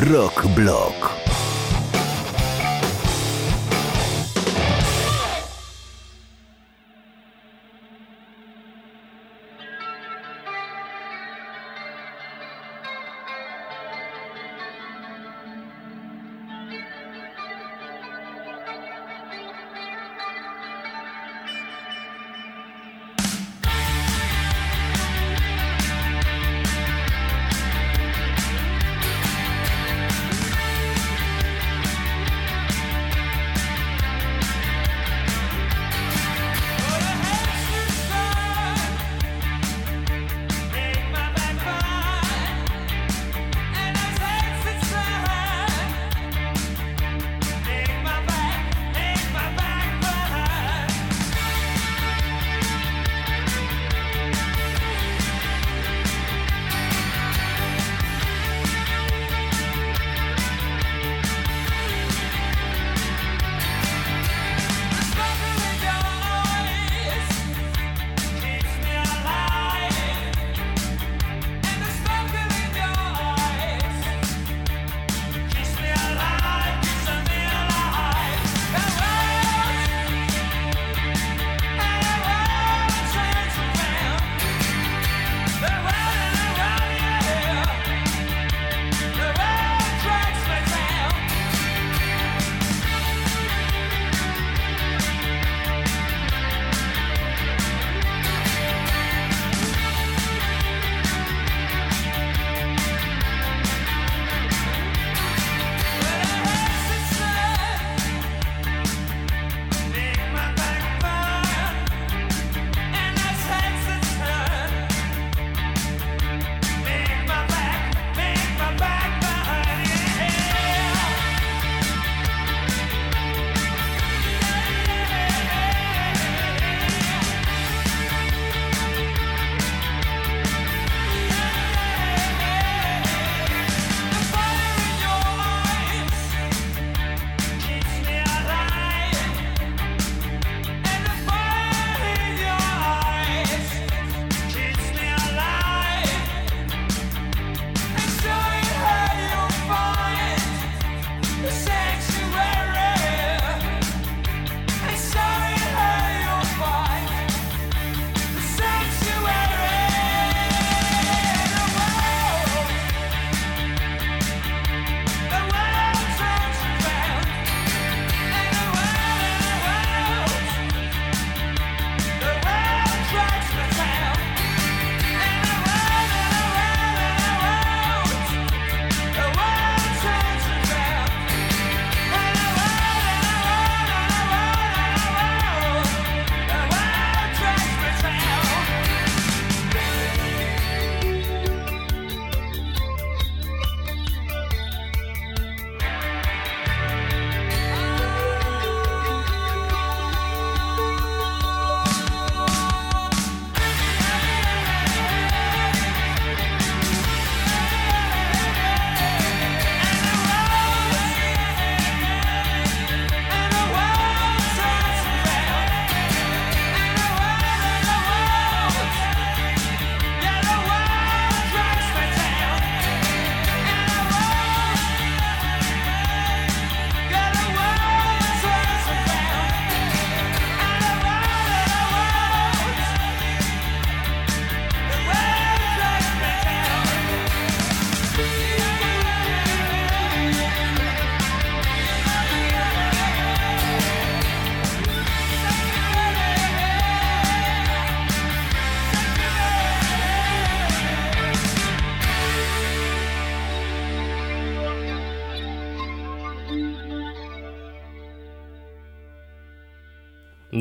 Rock Block.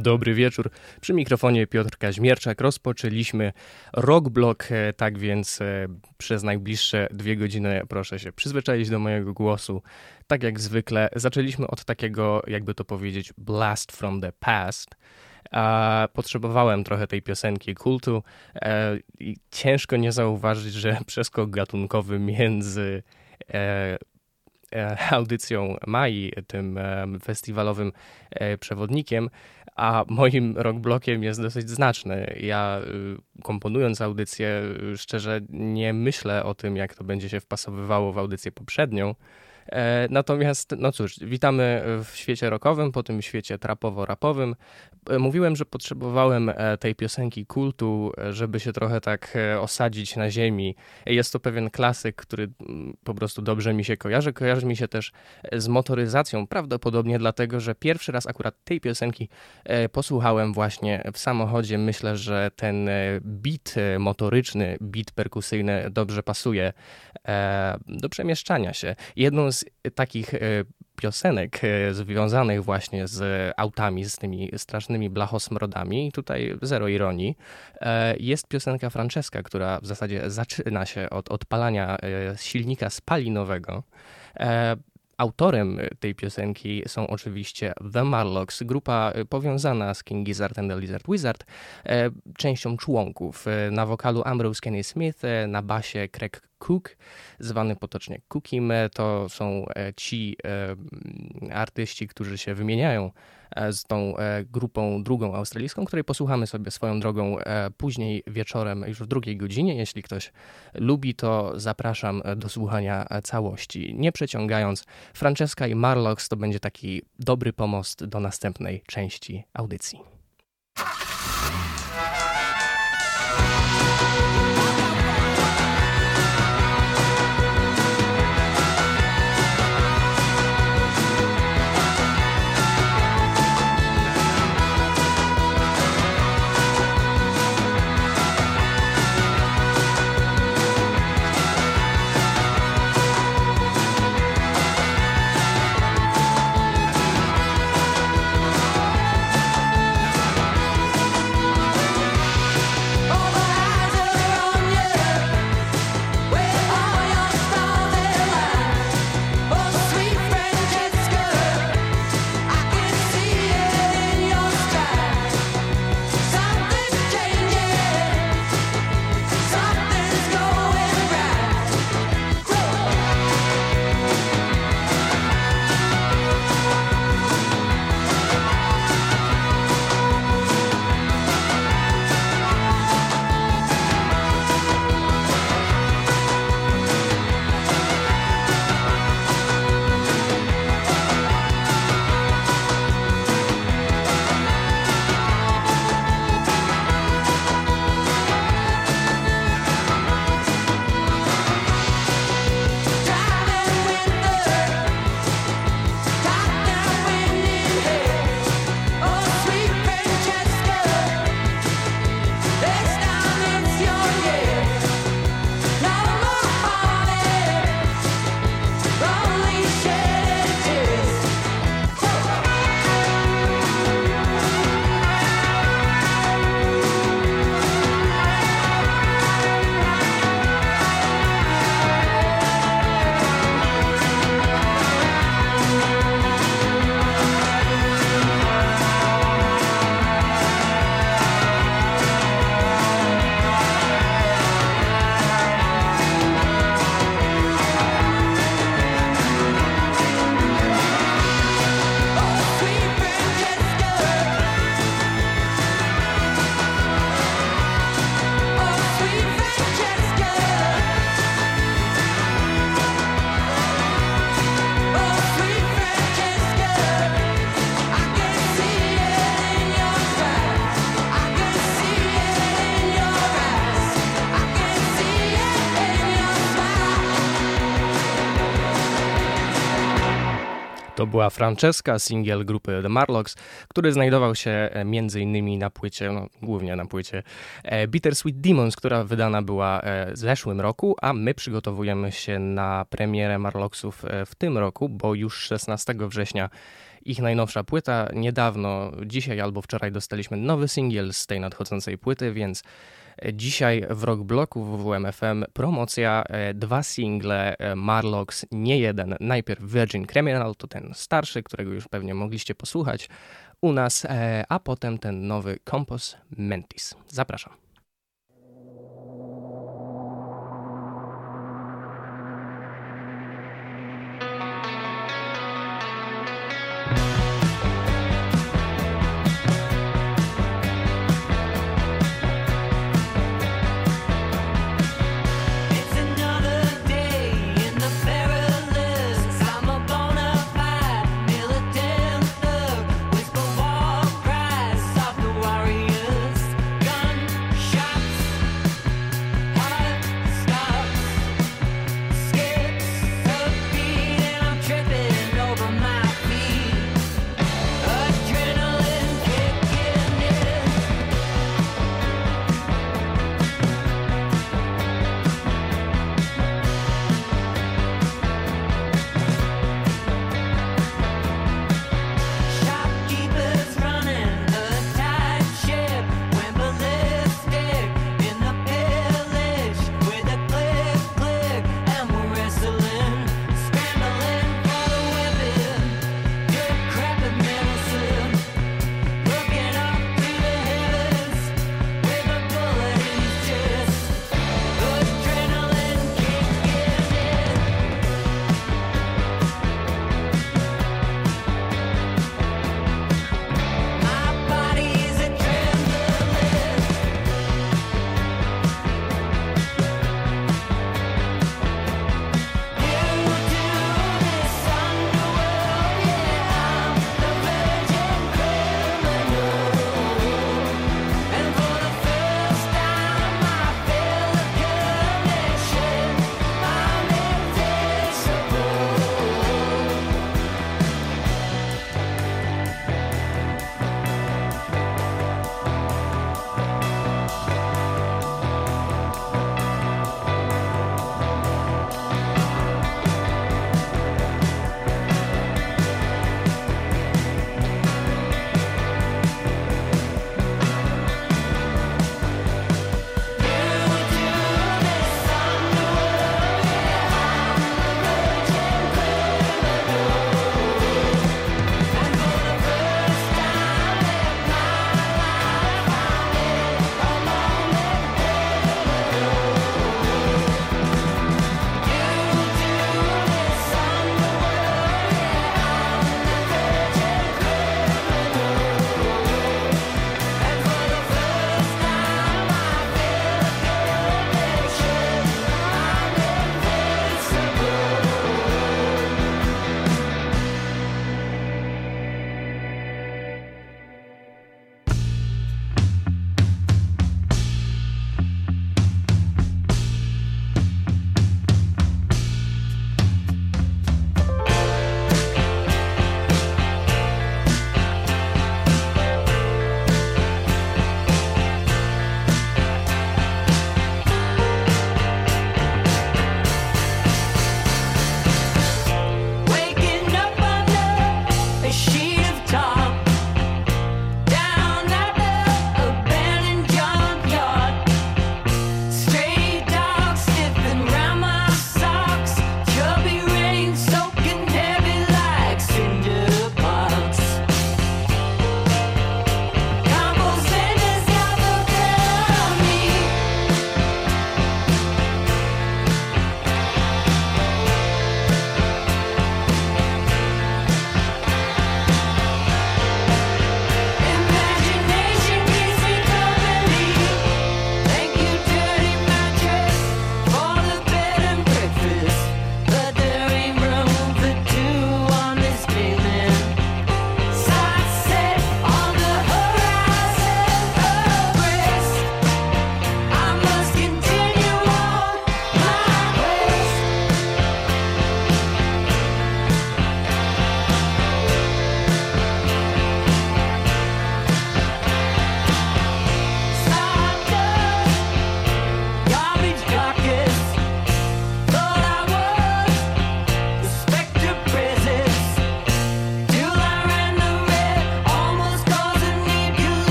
Dobry wieczór. Przy mikrofonie Piotr Kaźmierczak. Rozpoczęliśmy Rock Block, e, tak więc e, przez najbliższe dwie godziny proszę się przyzwyczaić do mojego głosu. Tak jak zwykle zaczęliśmy od takiego, jakby to powiedzieć, blast from the past. Potrzebowałem trochę tej piosenki kultu e, i ciężko nie zauważyć, że przeskok gatunkowy między audycją Mai, tym festiwalowym przewodnikiem, a moim rockblokiem jest dosyć znaczny. Ja komponując audycję, szczerze nie myślę o tym, jak to będzie się wpasowywało w audycję poprzednią. E, natomiast, no cóż, witamy w świecie rockowym, po tym świecie trapowo-rapowym. E, mówiłem, że potrzebowałem e, tej piosenki kultu, żeby się trochę tak osadzić na ziemi. Jest to pewien klasyk, który po prostu dobrze mi się kojarzy. Kojarzy mi się też z motoryzacją, prawdopodobnie dlatego, że pierwszy raz akurat tej piosenki posłuchałem właśnie w samochodzie. Myślę, że ten beat motoryczny, beat perkusyjny dobrze pasuje do przemieszczania się. Jedną z takich e, piosenek e, związanych właśnie z autami, z tymi strasznymi blachosmrodami, i tutaj zero ironii, e, jest piosenka Franceska, która w zasadzie zaczyna się od odpalania silnika spalinowego. Autorem tej piosenki są oczywiście The Marlocks, grupa powiązana z King Gizzard and the Lizard Wizard, częścią członków. Na wokalu Ambrose Kenny Smith, na basie Craig Cook, zwany potocznie Cookim. To są e, ci e, artyści, którzy się wymieniają e, z tą grupą drugą australijską, której posłuchamy sobie swoją drogą później wieczorem, już w drugiej godzinie. Jeśli ktoś lubi, to zapraszam do słuchania całości. Nie przeciągając, Francesca i Marlocks to będzie taki dobry pomost do następnej części audycji. Była Francesca, singiel grupy The Marlocks, który znajdował się e, m.in. na płycie, no, głównie na płycie e, Bittersweet Demons, która wydana była e, w zeszłym roku, a my przygotowujemy się na premierę Marlocksów w tym roku, bo już 16 września ich najnowsza płyta. Niedawno, dzisiaj albo wczoraj dostaliśmy nowy singiel z tej nadchodzącej płyty, więc Dzisiaj w Rock Bloku WWMFM promocja, e, dwa single e, Marlocks, nie jeden. Najpierw Virgin Criminal, to ten starszy, którego już pewnie mogliście posłuchać u nas, e, a potem ten nowy Compos Mentis. Zapraszam.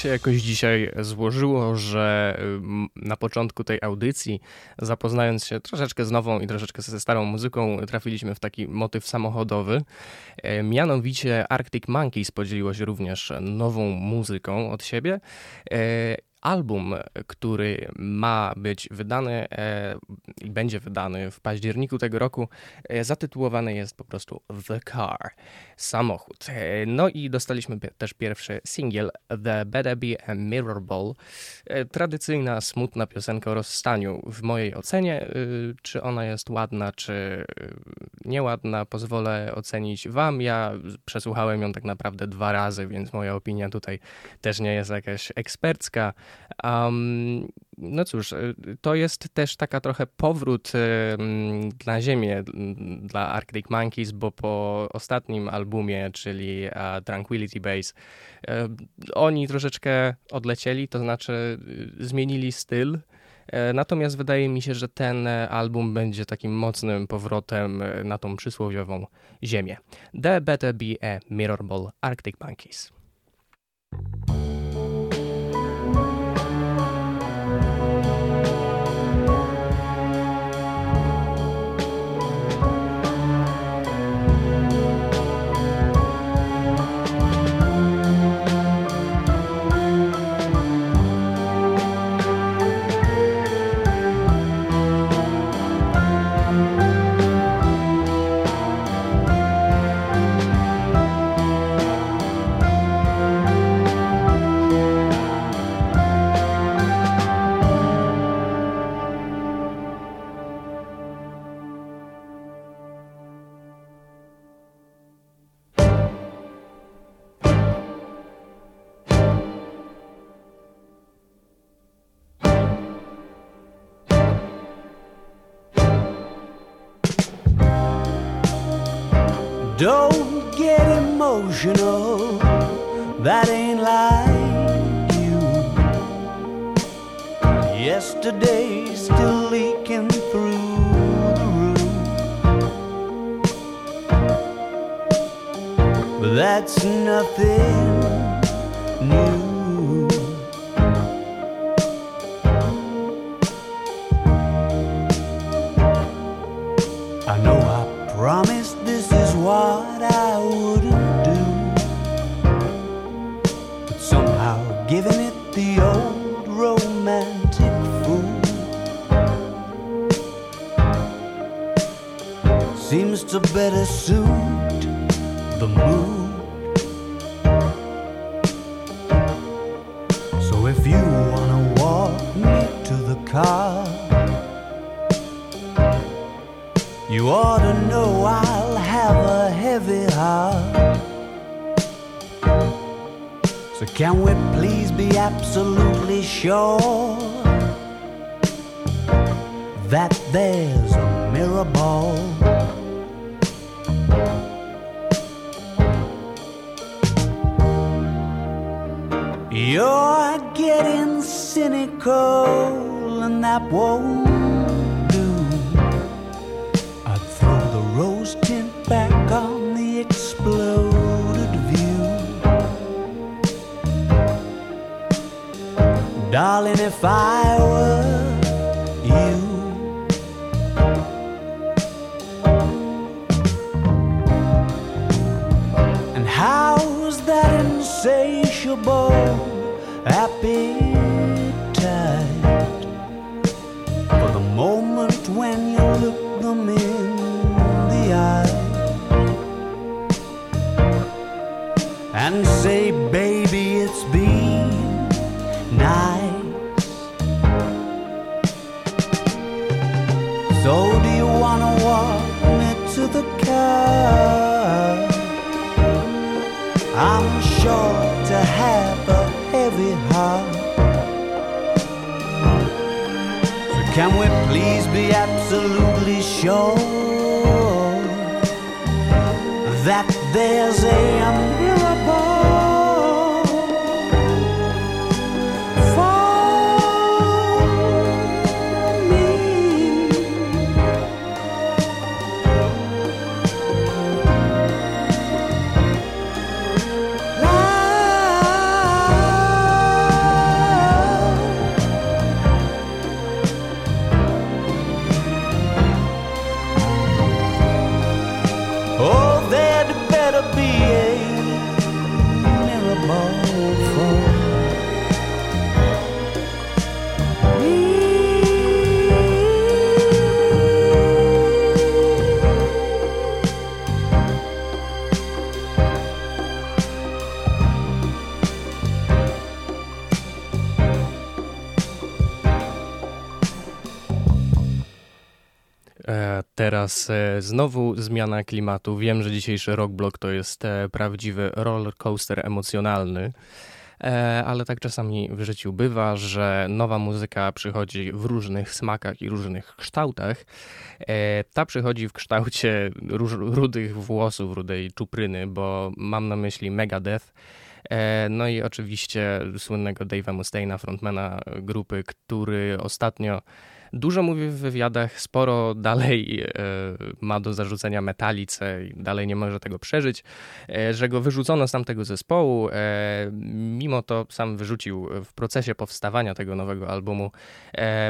Się jakoś dzisiaj złożyło, że na początku tej audycji, zapoznając się troszeczkę z nową i troszeczkę ze starą muzyką, trafiliśmy w taki motyw samochodowy. E, mianowicie Arctic Monkeys podzieliło się również nową muzyką od siebie e, album, który ma być wydany e, i będzie wydany w październiku tego roku, zatytułowany jest po prostu The Car, samochód. E, no i dostaliśmy też pierwszy singiel The Better Be a Mirror Ball. Tradycyjna, smutna piosenka o rozstaniu. W mojej ocenie, czy ona jest ładna, czy nieładna, pozwolę ocenić wam. Ja przesłuchałem ją tak naprawdę dwa razy, więc moja opinia tutaj też nie jest jakaś ekspercka. Um, no cóż, y, to jest też taka trochę powrót na ziemię dla Arctic Monkeys, bo po ostatnim albumie, czyli Tranquility Base, oni troszeczkę odlecieli, to znaczy y, zmienili styl. Natomiast wydaje mi się, że ten album będzie takim mocnym powrotem na tą przysłowiową ziemię. The Better Be a Mirror Ball Arctic Monkeys. Car. You ought to know I'll have a heavy heart. So, can we please be absolutely sure that there's a mirror ball? You're getting cynical, that won't do. I'd throw the rose tint back on the exploded view. Darling, if I were you. And how's that insatiable appetite and say, baby, it's been nice. So do you wanna walk me to the car? I'm sure to have a heavy heart. So can we please be absolutely sure that there's a E, teraz e, znowu zmiana klimatu. Wiem, że dzisiejszy rockblock to jest e, prawdziwy roller coaster emocjonalny, ale tak czasami w życiu bywa, że nowa muzyka przychodzi w różnych smakach i różnych kształtach. Ta przychodzi w kształcie rudych włosów, rudej czupryny, bo mam na myśli Megadeth. No i oczywiście słynnego Dave'a Mustaina, frontmana grupy, który ostatnio Dużo mówi w wywiadach, sporo dalej e, ma do zarzucenia metalice i dalej nie może tego przeżyć, e, że go wyrzucono z tamtego zespołu. E, mimo to sam wyrzucił w procesie powstawania tego nowego albumu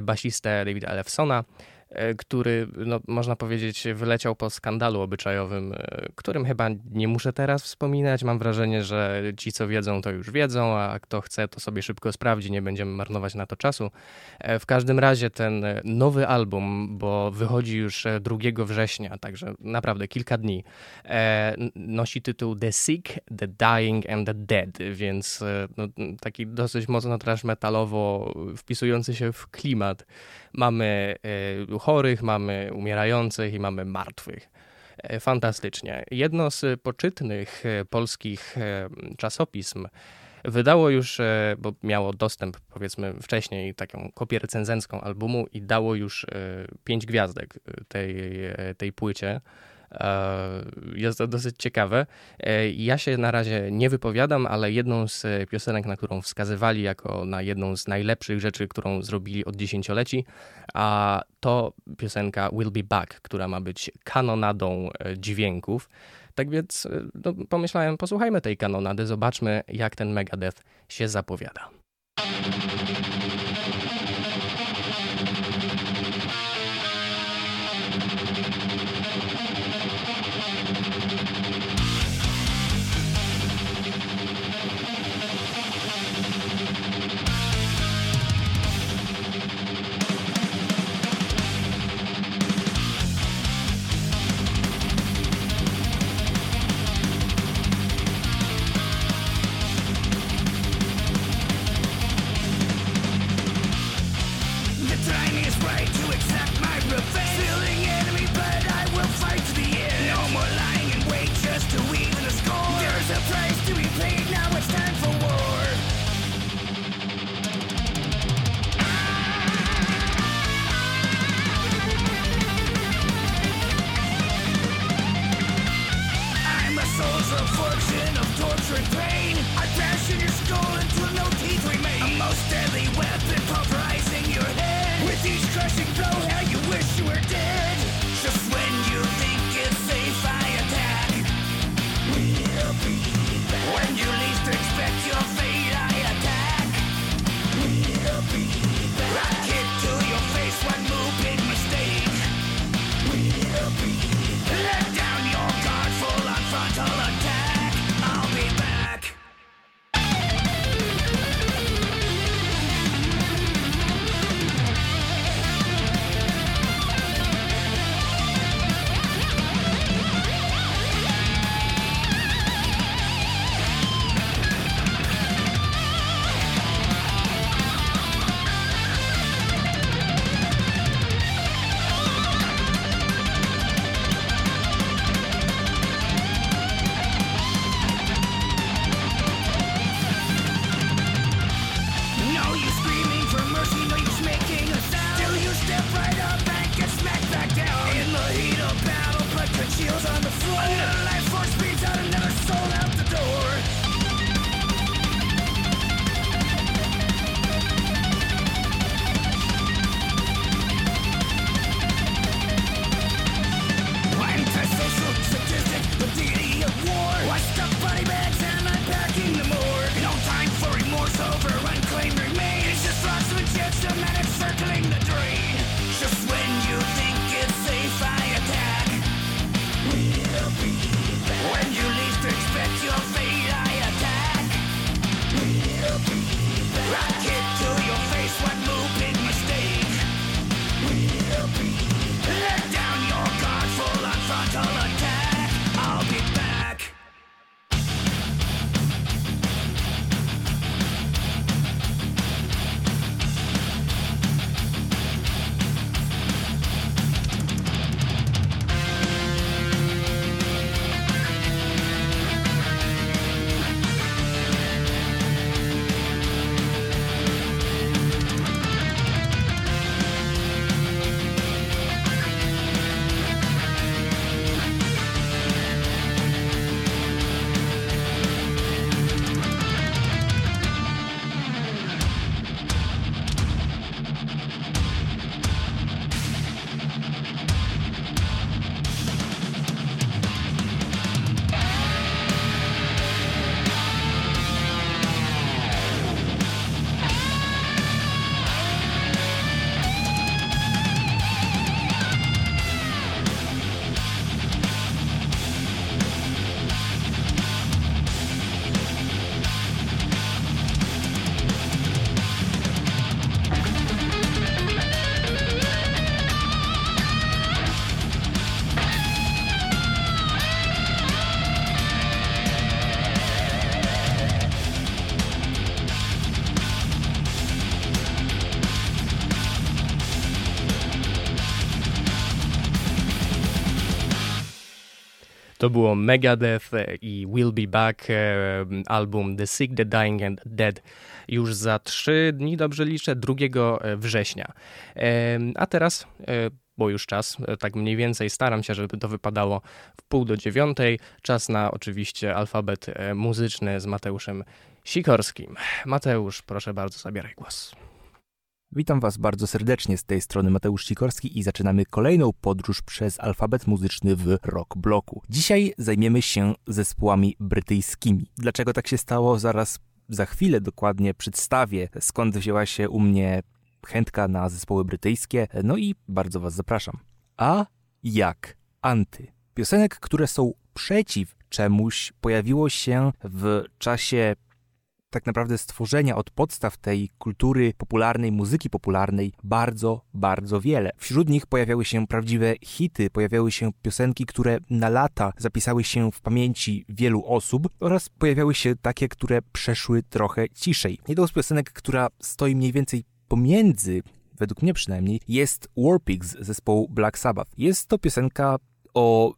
basistę Davida Elefsona. E, który, no, można powiedzieć, wyleciał po skandalu obyczajowym, e, którym chyba nie muszę teraz wspominać. Mam wrażenie, że ci, co wiedzą, to już wiedzą, a kto chce, to sobie szybko sprawdzi, nie będziemy marnować na to czasu. E, w każdym razie ten nowy album, bo wychodzi już 2 września, także naprawdę kilka dni, nosi tytuł The Sick, The Dying and The Dead, więc no, taki dosyć mocno trash metalowo wpisujący się w klimat. Mamy chorych, mamy umierających i mamy martwych. E, fantastycznie. Jedno z poczytnych e, polskich e, czasopism wydało już, bo miało dostęp powiedzmy wcześniej taką kopię recenzencką albumu i dało już pięć gwiazdek tej, tej płycie. E, jest to dosyć ciekawe. E, ja się na razie nie wypowiadam, ale jedną z piosenek, na którą wskazywali jako na jedną z najlepszych rzeczy, którą zrobili od dziesięcioleci, a to piosenka Will Be Back, która ma być kanonadą e, dźwięków. Tak więc no, pomyślałem, posłuchajmy tej kanonady, zobaczmy jak ten Megadeth się zapowiada. To było Megadeth i Will Be Back, album The Sick, The Dying and Dead już za trzy dni, dobrze liczę, 2 września. A teraz bo już czas, tak mniej więcej staram się, żeby to wypadało w pół do dziewiątej. Czas na oczywiście alfabet muzyczny z Mateuszem Sikorskim. Mateusz, proszę bardzo, zabieraj głos. Witam Was bardzo serdecznie z tej strony Mateusz Sikorski i zaczynamy kolejną podróż przez alfabet muzyczny w rock bloku. Dzisiaj zajmiemy się zespołami brytyjskimi. Dlaczego tak się stało? Zaraz za chwilę dokładnie przedstawię, skąd wzięła się u mnie chętka na zespoły brytyjskie. No i bardzo Was zapraszam. A jak anty? Piosenek, które są przeciw czemuś, pojawiło się w czasie tak naprawdę stworzenia od podstaw tej kultury popularnej, muzyki popularnej bardzo, bardzo wiele. Wśród nich pojawiały się prawdziwe hity, pojawiały się piosenki, które na lata zapisały się w pamięci wielu osób oraz pojawiały się takie, które przeszły trochę ciszej. Jedną z piosenek, która stoi mniej więcej pomiędzy według mnie przynajmniej, jest Warpigs zespołu Black Sabbath. Jest to piosenka o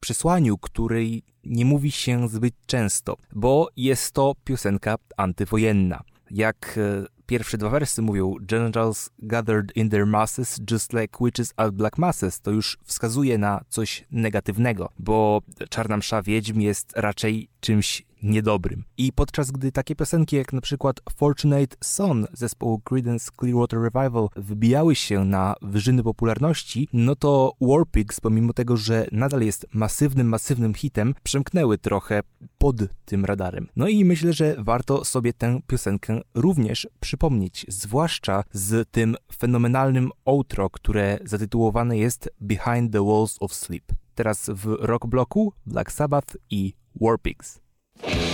przesłaniu, której nie mówi się zbyt często, bo jest to piosenka antywojenna. Jak e, pierwsze dwa wersy mówią Generals gathered in their masses just like witches at black masses, to już wskazuje na coś negatywnego, bo Czarna Msza Wiedźm jest raczej czymś niedobrym. I podczas gdy takie piosenki jak na przykład Fortunate Son zespołu Creedence Clearwater Revival wybijały się na wyżyny popularności, no to Warpigs, pomimo tego, że nadal jest masywnym, masywnym hitem, przemknęły trochę pod tym radarem. No i myślę, że warto sobie tę piosenkę również przypomnieć, zwłaszcza z tym fenomenalnym outro, które zatytułowane jest Behind the Walls of Sleep. Teraz w rock bloku Black Sabbath i Warpigs. Gathered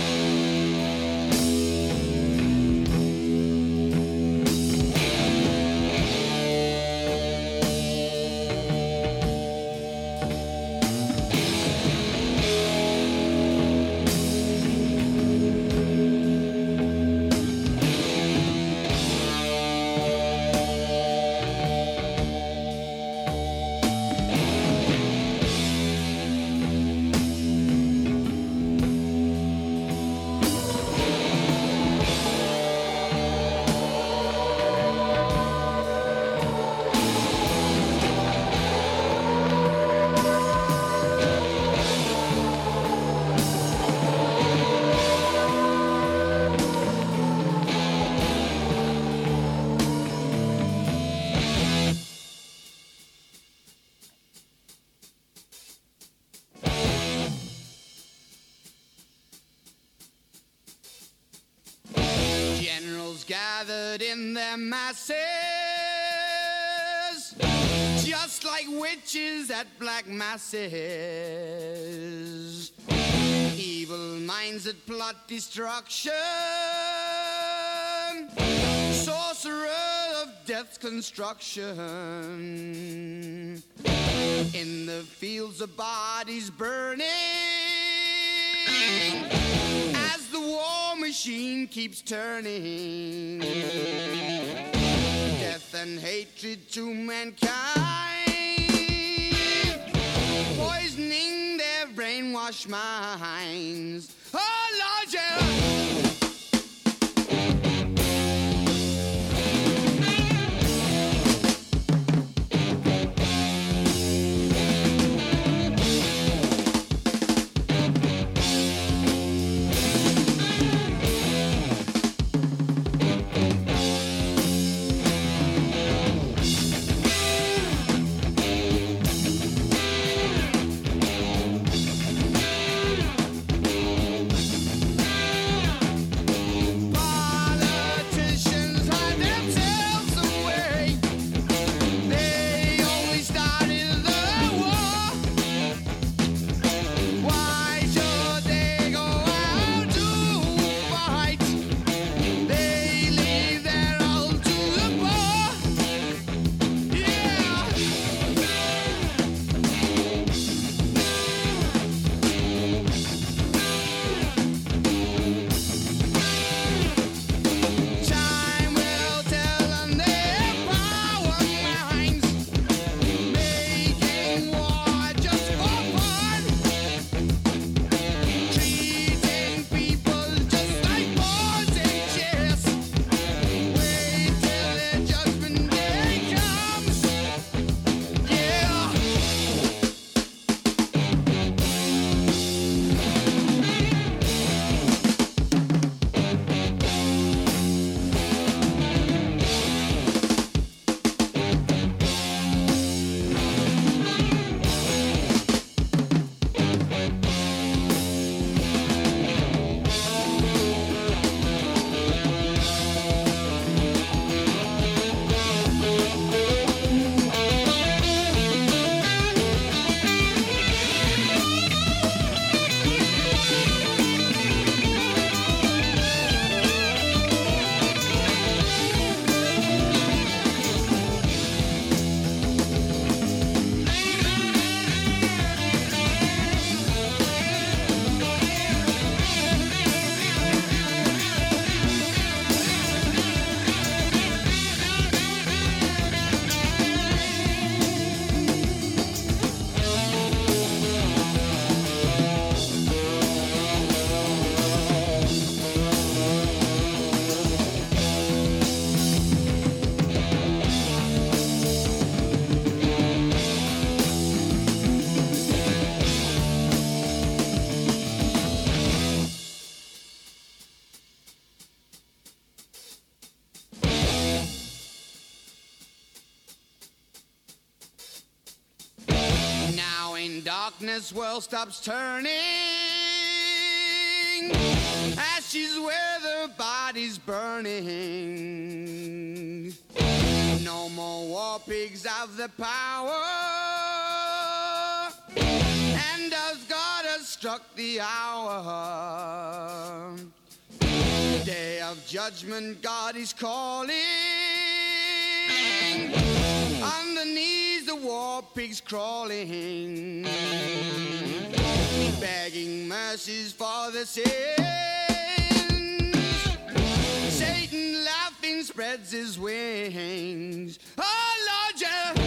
black masses. Evil minds that plot destruction, sorcerer of death's construction. In the fields of bodies burning As the war machine keeps turning. Death and hatred to mankind, their brainwashed minds. Oh, Lord, Darkness world stops turning, ashes where the body's burning. No more war pigs have the power, and as God has struck the hour, day of judgment, God is calling. On the knees, the war pigs crawling, begging mercies for the sins. Satan laughing spreads his wings. Oh Lord, yeah.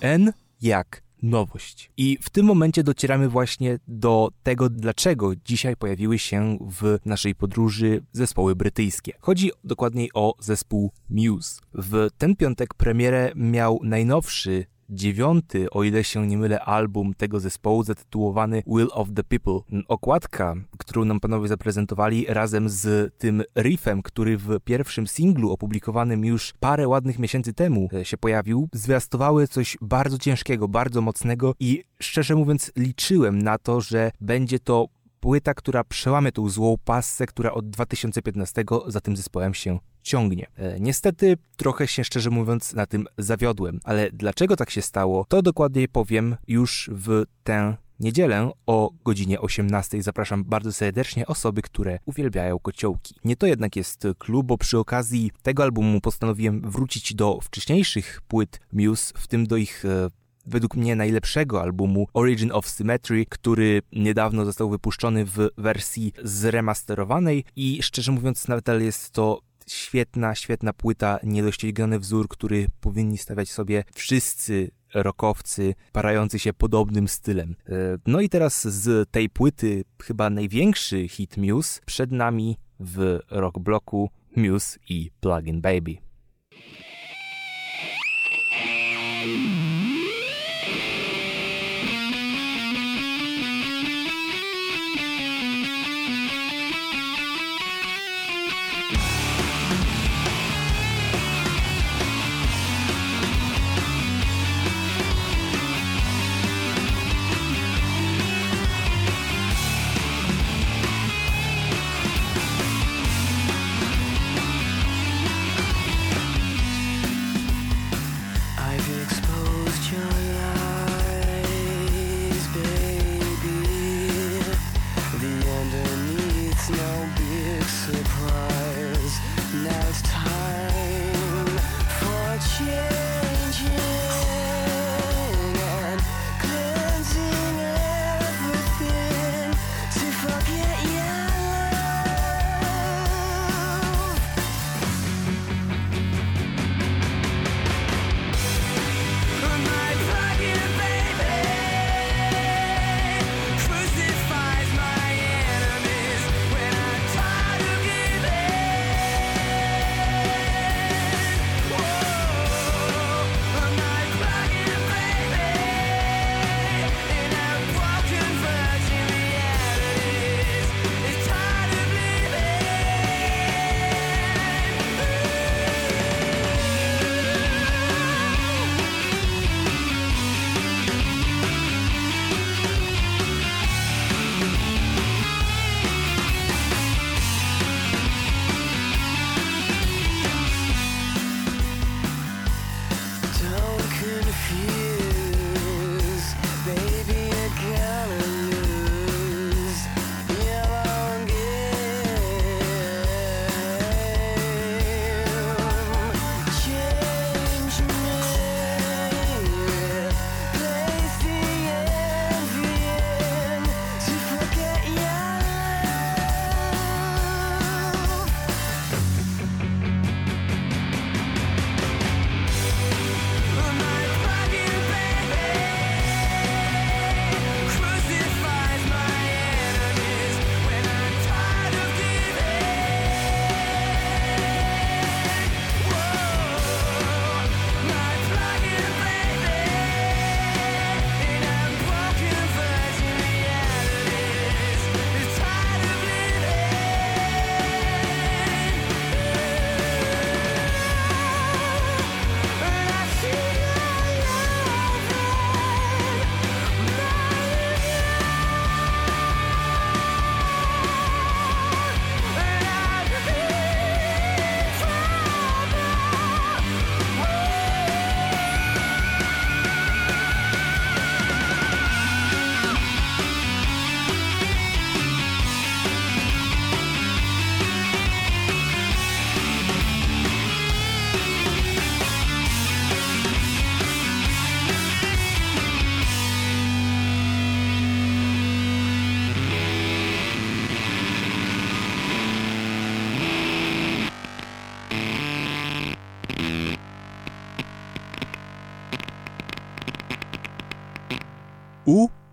N jak nowość. I w tym momencie docieramy właśnie do tego, dlaczego dzisiaj pojawiły się w naszej podróży zespoły brytyjskie. Chodzi dokładniej o zespół Muse. W ten piątek premierę miał najnowszy dziewiąty, o ile się nie mylę, album tego zespołu zatytułowany Will of the People. Okładka, którą nam panowie zaprezentowali razem z tym riffem, który w pierwszym singlu opublikowanym już parę ładnych miesięcy temu e, się pojawił, zwiastowały coś bardzo ciężkiego, bardzo mocnego i szczerze mówiąc liczyłem na to, że będzie to płyta, która przełamie tą złą passę, która od 2015 za tym zespołem się ciągnie. E, niestety trochę się szczerze mówiąc na tym zawiodłem, ale dlaczego tak się stało, to dokładniej powiem już w tę niedzielę o godzinie 18 zapraszam bardzo serdecznie osoby, które uwielbiają kociołki. Nie to jednak jest klub, bo przy okazji tego albumu postanowiłem wrócić do wcześniejszych płyt Muse, w tym do ich e, według mnie najlepszego albumu Origin of Symmetry, który niedawno został wypuszczony w wersji zremasterowanej i szczerze mówiąc nadal jest to świetna, świetna płyta, niedościgany wzór, który powinni stawiać sobie wszyscy rockowcy parający się podobnym stylem. E, no i teraz z tej płyty chyba największy hit Muse przed nami w rock bloku Muse i Plugin Baby.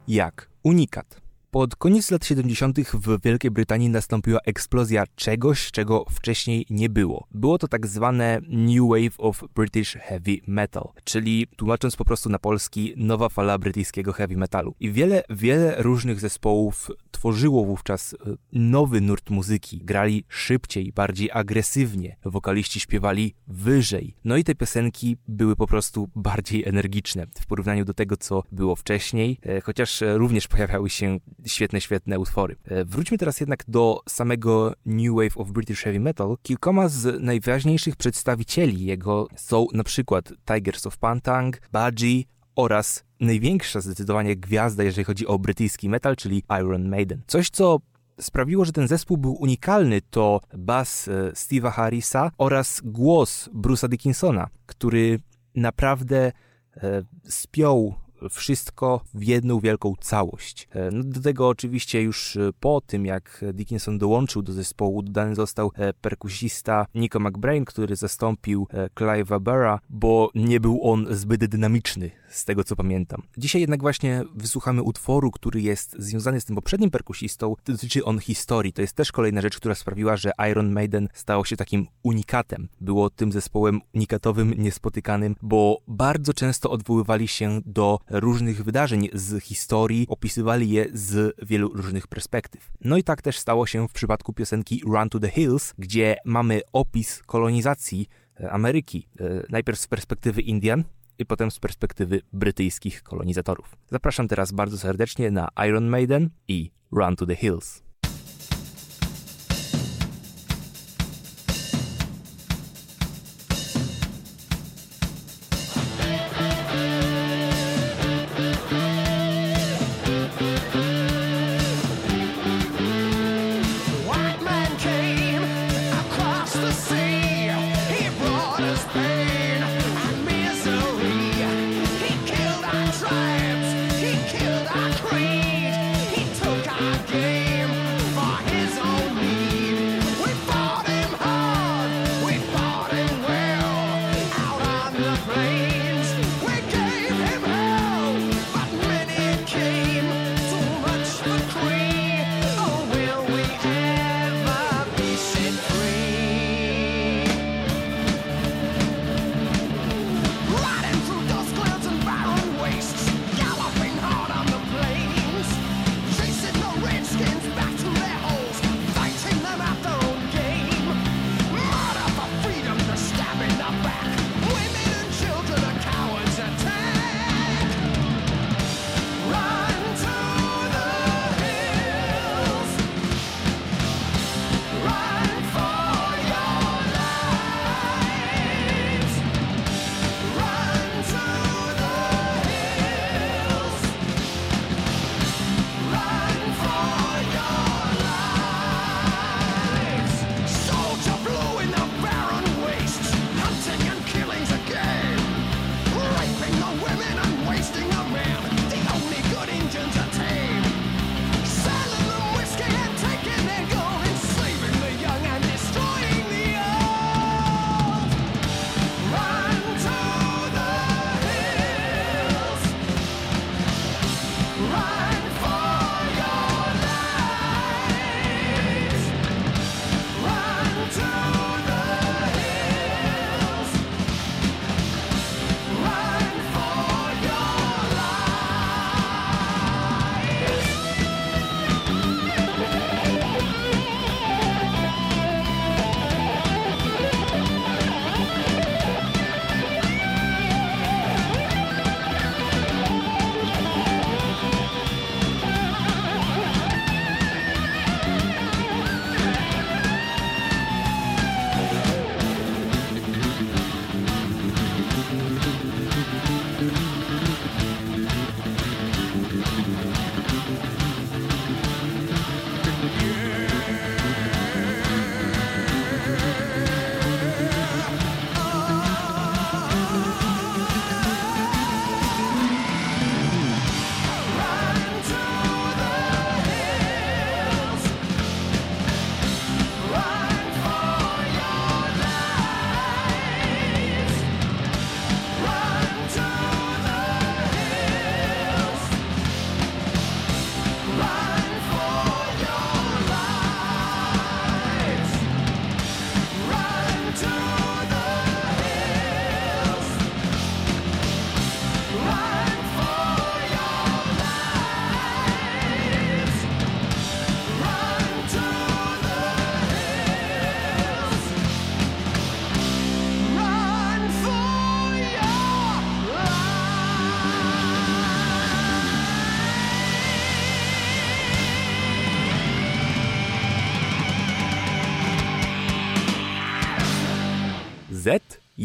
Jak unikat. Pod koniec lat 70. w Wielkiej Brytanii nastąpiła eksplozja czegoś, czego wcześniej nie było. Było to tak zwane New Wave of British Heavy Metal, czyli tłumacząc po prostu na polski, nowa fala brytyjskiego heavy metalu. I wiele, wiele różnych zespołów tworzyło wówczas e, nowy nurt muzyki. Grali szybciej, bardziej agresywnie, wokaliści śpiewali wyżej. No i te piosenki były po prostu bardziej energiczne w porównaniu do tego, co było wcześniej, e, chociaż e, również pojawiały się świetne, świetne utwory. E, wróćmy teraz jednak do samego New Wave of British Heavy Metal. Kilkoma z najważniejszych przedstawicieli jego są na przykład Tigers of Pantang, Budgie oraz największa zdecydowanie gwiazda, jeżeli chodzi o brytyjski metal, czyli Iron Maiden. Coś, co sprawiło, że ten zespół był unikalny, to bas e, Steve'a Harrisa oraz głos Bruce'a Dickinsona, który naprawdę e, spiął wszystko w jedną wielką całość. E, no, do tego oczywiście już e, po tym, jak Dickinson dołączył do zespołu, dodany został e, perkusista Nico McBrain, który zastąpił Clive'a Barra, bo nie był on zbyt dynamiczny, z tego co pamiętam. Dzisiaj jednak właśnie wysłuchamy utworu, który jest związany z tym poprzednim perkusistą, dotyczy on historii. To jest też kolejna rzecz, która sprawiła, że Iron Maiden stało się takim unikatem. Było tym zespołem unikatowym, niespotykanym, bo bardzo często odwoływali się do różnych wydarzeń z historii, opisywali je z wielu różnych perspektyw. No i tak też stało się w przypadku piosenki Run to the Hills, gdzie mamy opis kolonizacji e, Ameryki. E, najpierw z perspektywy Indian, i potem z perspektywy brytyjskich kolonizatorów. Zapraszam teraz bardzo serdecznie na Iron Maiden i Run to the Hills.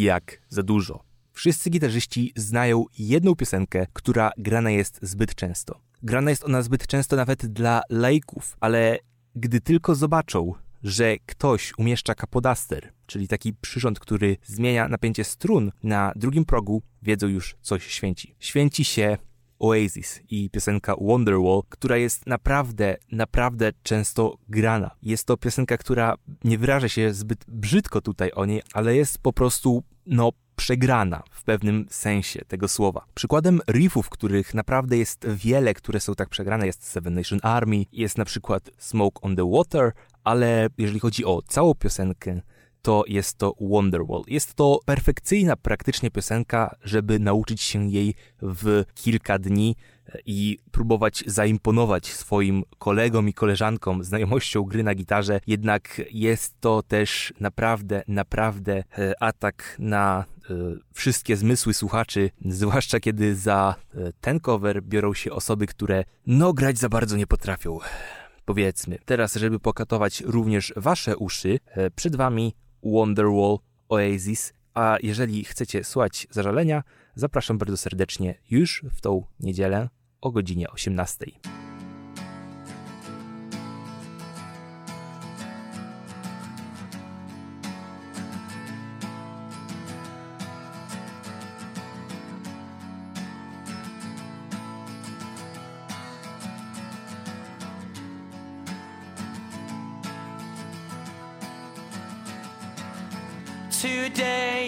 Jak za dużo. Wszyscy gitarzyści znają jedną piosenkę, która grana jest zbyt często. Grana jest ona zbyt często nawet dla laików, ale gdy tylko zobaczą, że ktoś umieszcza kapodaster, czyli taki przyrząd, który zmienia napięcie strun na drugim progu, wiedzą już, coś święci. Święci się Oasis i piosenka Wonderwall, która jest naprawdę, naprawdę często grana. Jest to piosenka, która nie wyraża się zbyt brzydko tutaj o niej, ale jest po prostu, no, przegrana w pewnym sensie tego słowa. Przykładem riffów, których naprawdę jest wiele, które są tak przegrane, jest Seven Nation Army, jest na przykład Smoke on the Water, ale jeżeli chodzi o całą piosenkę, to jest to Wonderwall. Jest to perfekcyjna praktycznie piosenka, żeby nauczyć się jej w kilka dni i próbować zaimponować swoim kolegom i koleżankom znajomością gry na gitarze. Jednak jest to też naprawdę, naprawdę e, atak na e, wszystkie zmysły słuchaczy, zwłaszcza kiedy za e, ten cover biorą się osoby, które no grać za bardzo nie potrafią powiedzmy. Teraz, żeby pokatować również wasze uszy, przed wami Wonderwall Oasis, a jeżeli chcecie słuchać zażalenia, zapraszam bardzo serdecznie już w tą niedzielę o godzinie 18.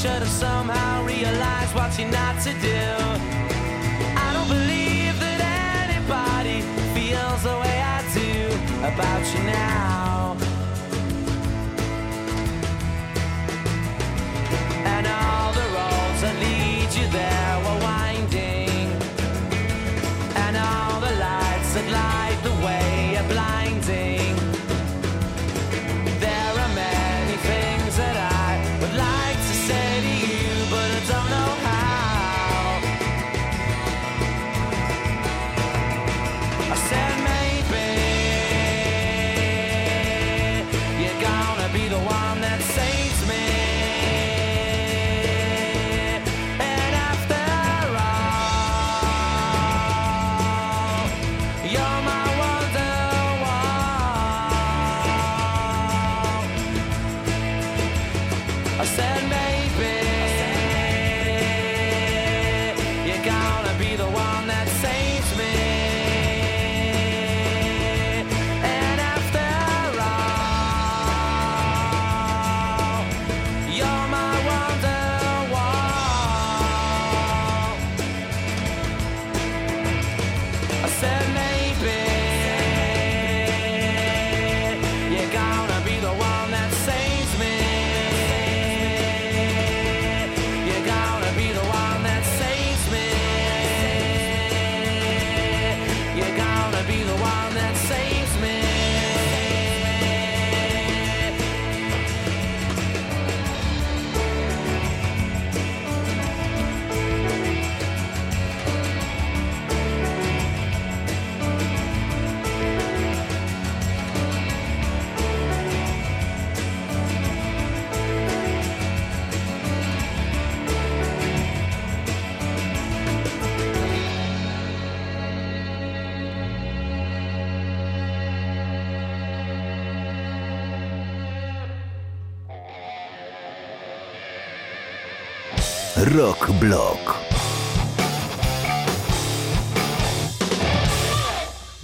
Should have somehow realized what you're not to do. I don't believe that anybody feels the way I do about you now. And all the roads that lead I said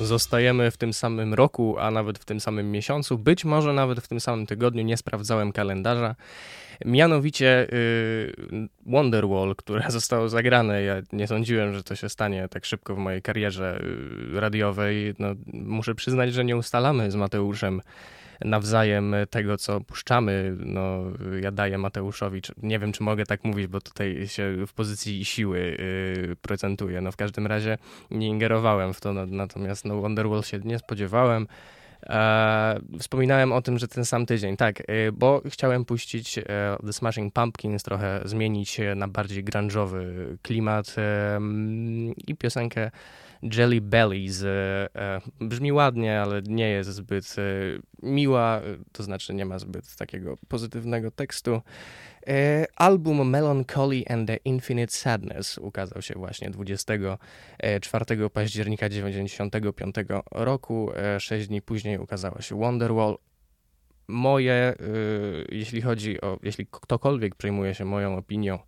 Zostajemy w tym samym roku, a nawet w tym samym miesiącu, być może nawet w tym samym tygodniu, nie sprawdzałem kalendarza. Mianowicie y, Wonderwall, które zostało zagrane. Ja nie sądziłem, że to się stanie tak szybko w mojej karierze y, radiowej. No, muszę przyznać, że nie ustalamy z Mateuszem nawzajem tego, co puszczamy. No, ja daję Mateuszowi, nie wiem, czy mogę tak mówić, bo tutaj się w pozycji siły yy, procentuję. No, w każdym razie nie ingerowałem w to, natomiast no, Wonderwall się nie spodziewałem. E, wspominałem o tym, że ten sam tydzień, tak, e, bo chciałem puścić e, The Smashing Pumpkins, trochę zmienić na bardziej grunge'owy klimat i piosenkę Jelly Bellies. E, e, brzmi ładnie, ale nie jest zbyt miła, to znaczy nie ma zbyt takiego pozytywnego tekstu. Album Melancholy and the Infinite Sadness ukazał się właśnie 24 października 1995 roku. Sześć dni później ukazała się Wonderwall. Moje, jeśli chodzi o, jeśli ktokolwiek przejmuje się moją opinią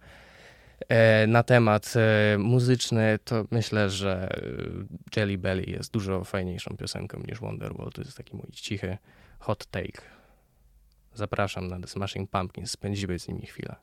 na temat muzyczny, to myślę, że Jelly Belly jest dużo fajniejszą piosenką niż Wonderwall. To jest taki mój cichy hot take. Zapraszam na The Smashing Pumpkins, spędziły z nimi chwilę.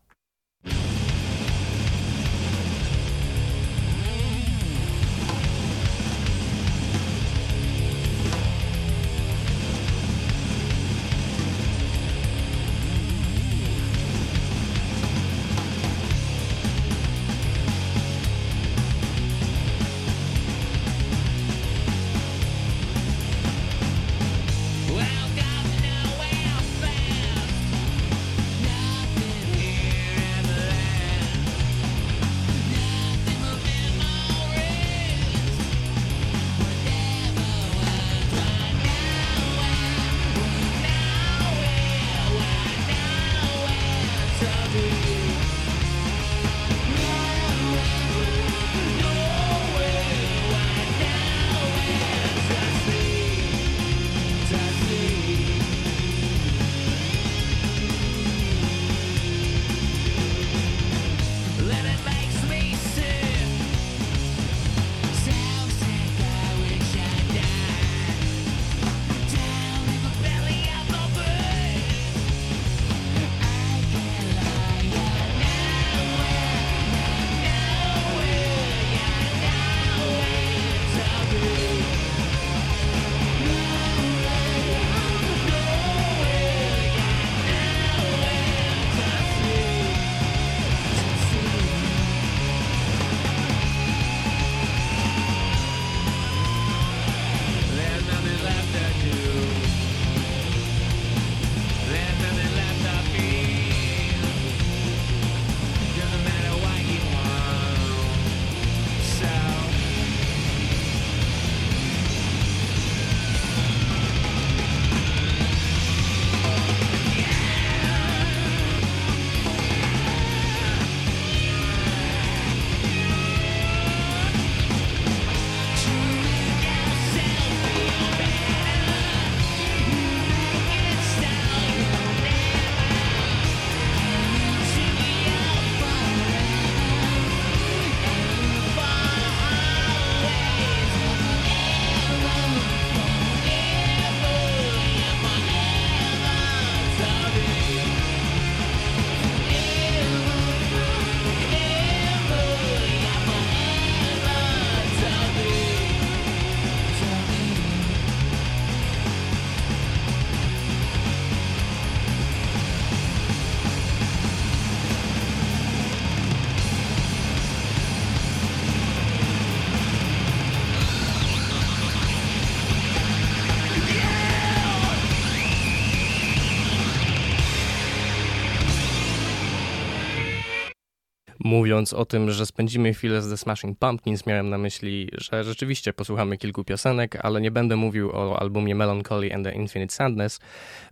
Mówiąc o tym, że spędzimy chwilę z The Smashing Pumpkins, miałem na myśli, że rzeczywiście posłuchamy kilku piosenek, ale nie będę mówił o albumie Melancholy and the Infinite Sadness,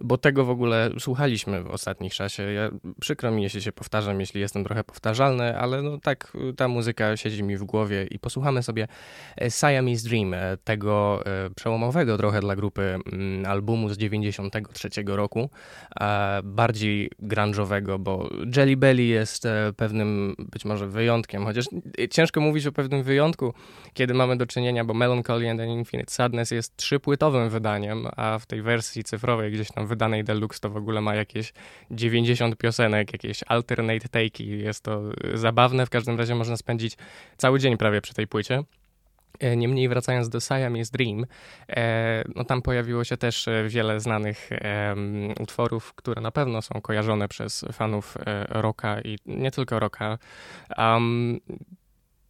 bo tego w ogóle słuchaliśmy w ostatnim czasie. Ja, przykro mi, jeśli się powtarzam, jeśli jestem trochę powtarzalny, ale no tak ta muzyka siedzi mi w głowie i posłuchamy sobie e, Siamese Dream, e, tego e, przełomowego trochę dla grupy mm, albumu z 93 roku, bardziej grunge'owego, bo Jelly Belly jest pewnym być może wyjątkiem, chociaż ciężko mówić o pewnym wyjątku, kiedy mamy do czynienia, bo Melancholy and an Infinite Sadness jest trzypłytowym wydaniem, a w tej wersji cyfrowej, gdzieś tam wydanej deluxe, to w ogóle ma jakieś 90 piosenek, jakieś alternate take'i. Jest to zabawne, w każdym razie można spędzić cały dzień prawie przy tej płycie. E, niemniej wracając do Siamese Dream, e, no tam pojawiło się też e, wiele znanych utworów, które na pewno są kojarzone przez fanów rocka i nie tylko rocka. Um,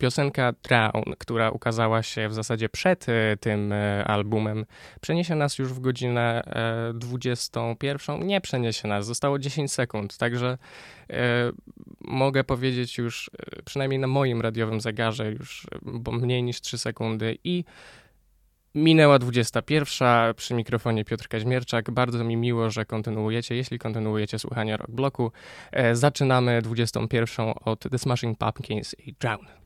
piosenka Drown, która ukazała się w zasadzie przed e, tym e, albumem, przeniesie nas już w godzinę 21. E, Nie przeniesie nas, zostało 10 sekund, także mogę powiedzieć już, przynajmniej na moim radiowym zegarze, już bo mniej niż 3 sekundy i Minęła 21. Przy mikrofonie Piotr Kaźmierczak. Bardzo mi miło, że kontynuujecie, jeśli kontynuujecie słuchanie Rock Bloku. zaczynamy 21 od The Smashing Pumpkins i Drown.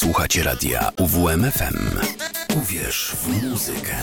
Słuchacie radia UWMFM. Uwierz w muzykę.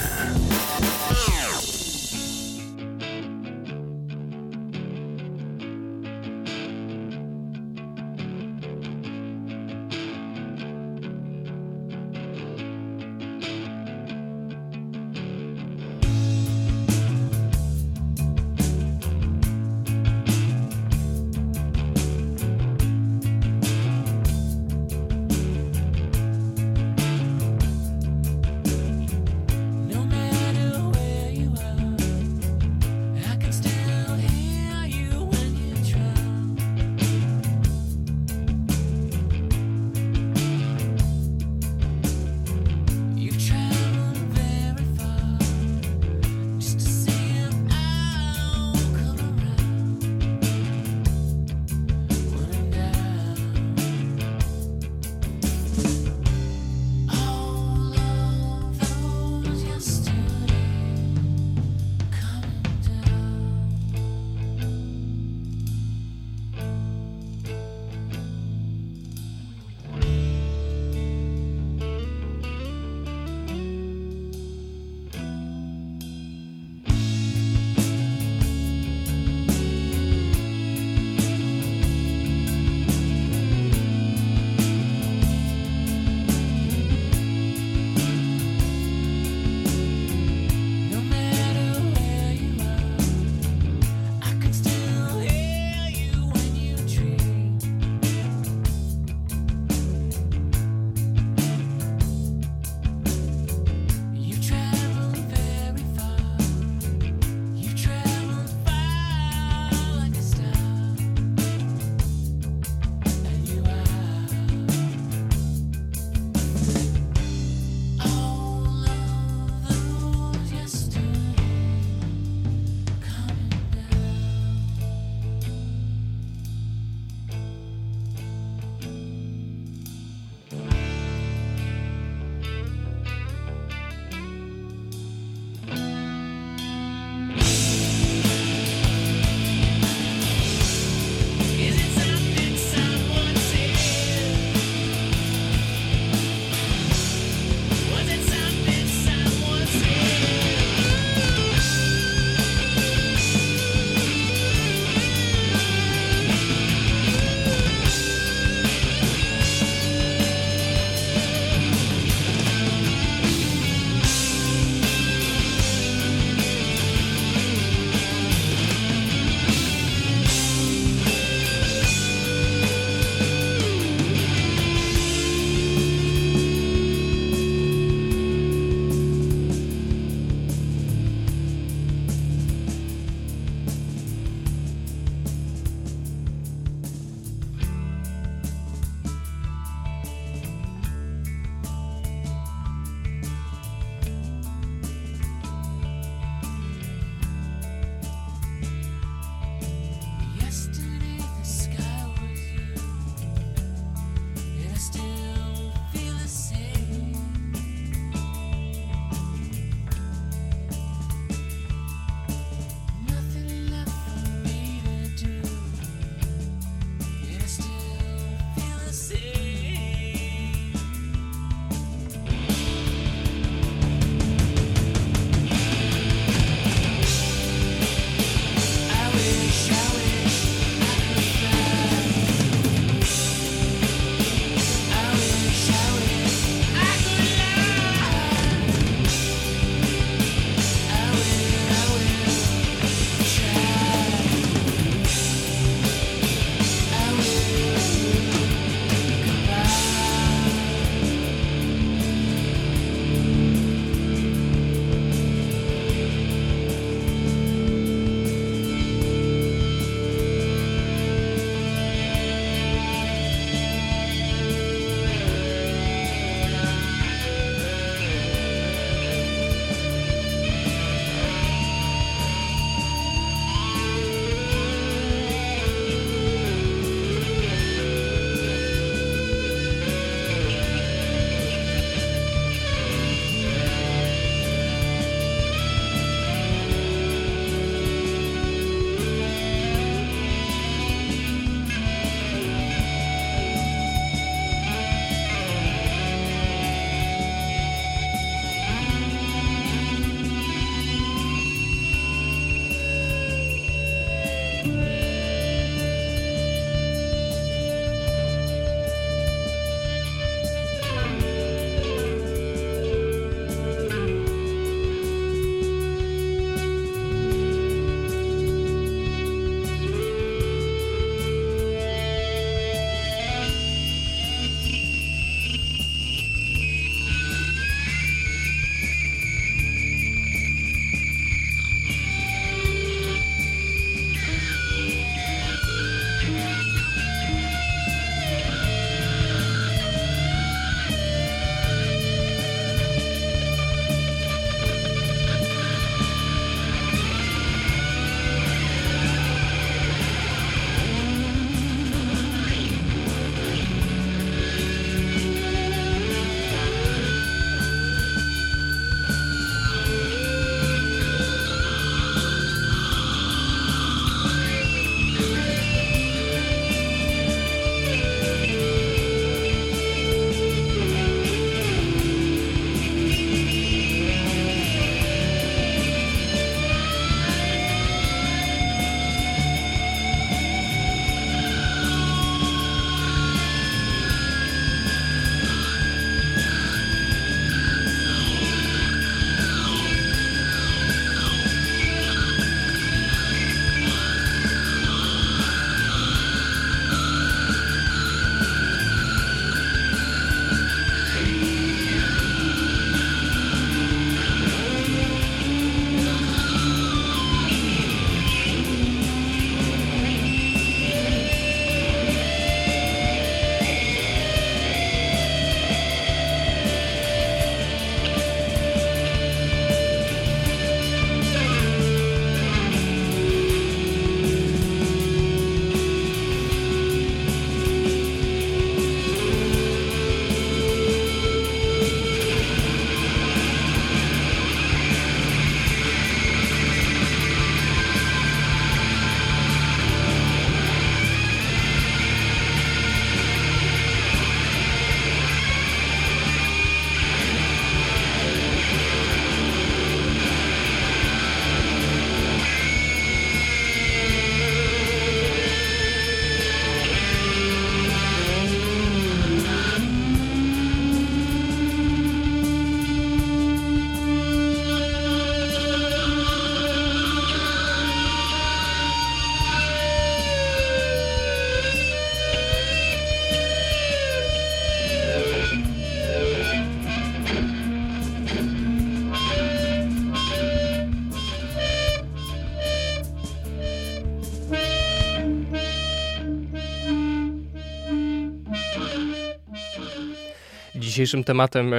Dzisiejszym tematem e,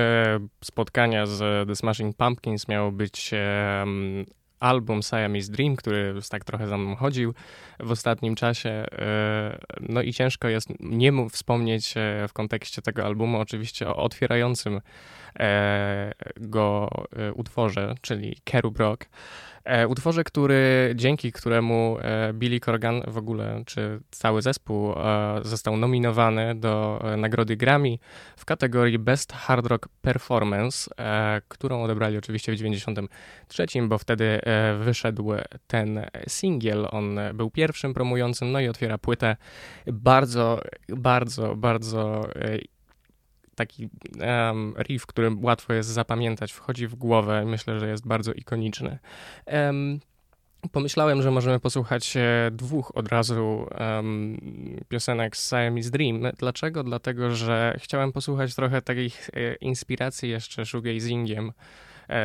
spotkania z The Smashing Pumpkins miało być e, album Siamese Dream, który tak trochę za mną chodził w ostatnim czasie. E, no i ciężko jest nie wspomnieć w kontekście tego albumu oczywiście o otwierającym go utworze, czyli Kerub Rock. E, utworze, który, dzięki któremu e, Billy Corgan w ogóle, czy cały zespół e, został nominowany do nagrody Grammy w kategorii Best Hard Rock Performance, którą odebrali oczywiście w 93, bo wtedy wyszedł ten singiel. On był pierwszym promującym, no i otwiera płytę bardzo, bardzo, bardzo taki um, riff, który łatwo jest zapamiętać, wchodzi w głowę. Myślę, że jest bardzo ikoniczny. Um, Pomyślałem, że możemy posłuchać e, dwóch od razu um, piosenek z Siamese Dream. Dlaczego? Dlatego, że chciałem posłuchać trochę takich e, inspiracji jeszcze shoegazingiem E,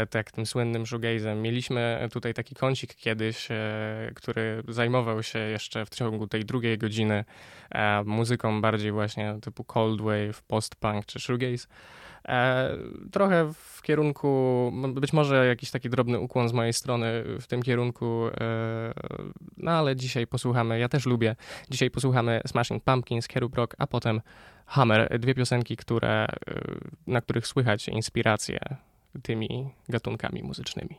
tak tym słynnym shoegazem. Mieliśmy tutaj taki kącik kiedyś, e, który zajmował się jeszcze w ciągu tej drugiej godziny e, muzyką bardziej właśnie typu cold wave, post-punk czy shoegaze. trochę w kierunku, być może jakiś taki drobny ukłon z mojej strony w tym kierunku, no ale dzisiaj posłuchamy, ja też lubię, dzisiaj posłuchamy Smashing Pumpkins, Kerub Rock, a potem Hammer, dwie piosenki, które, na których słychać inspirację tymi gatunkami muzycznymi.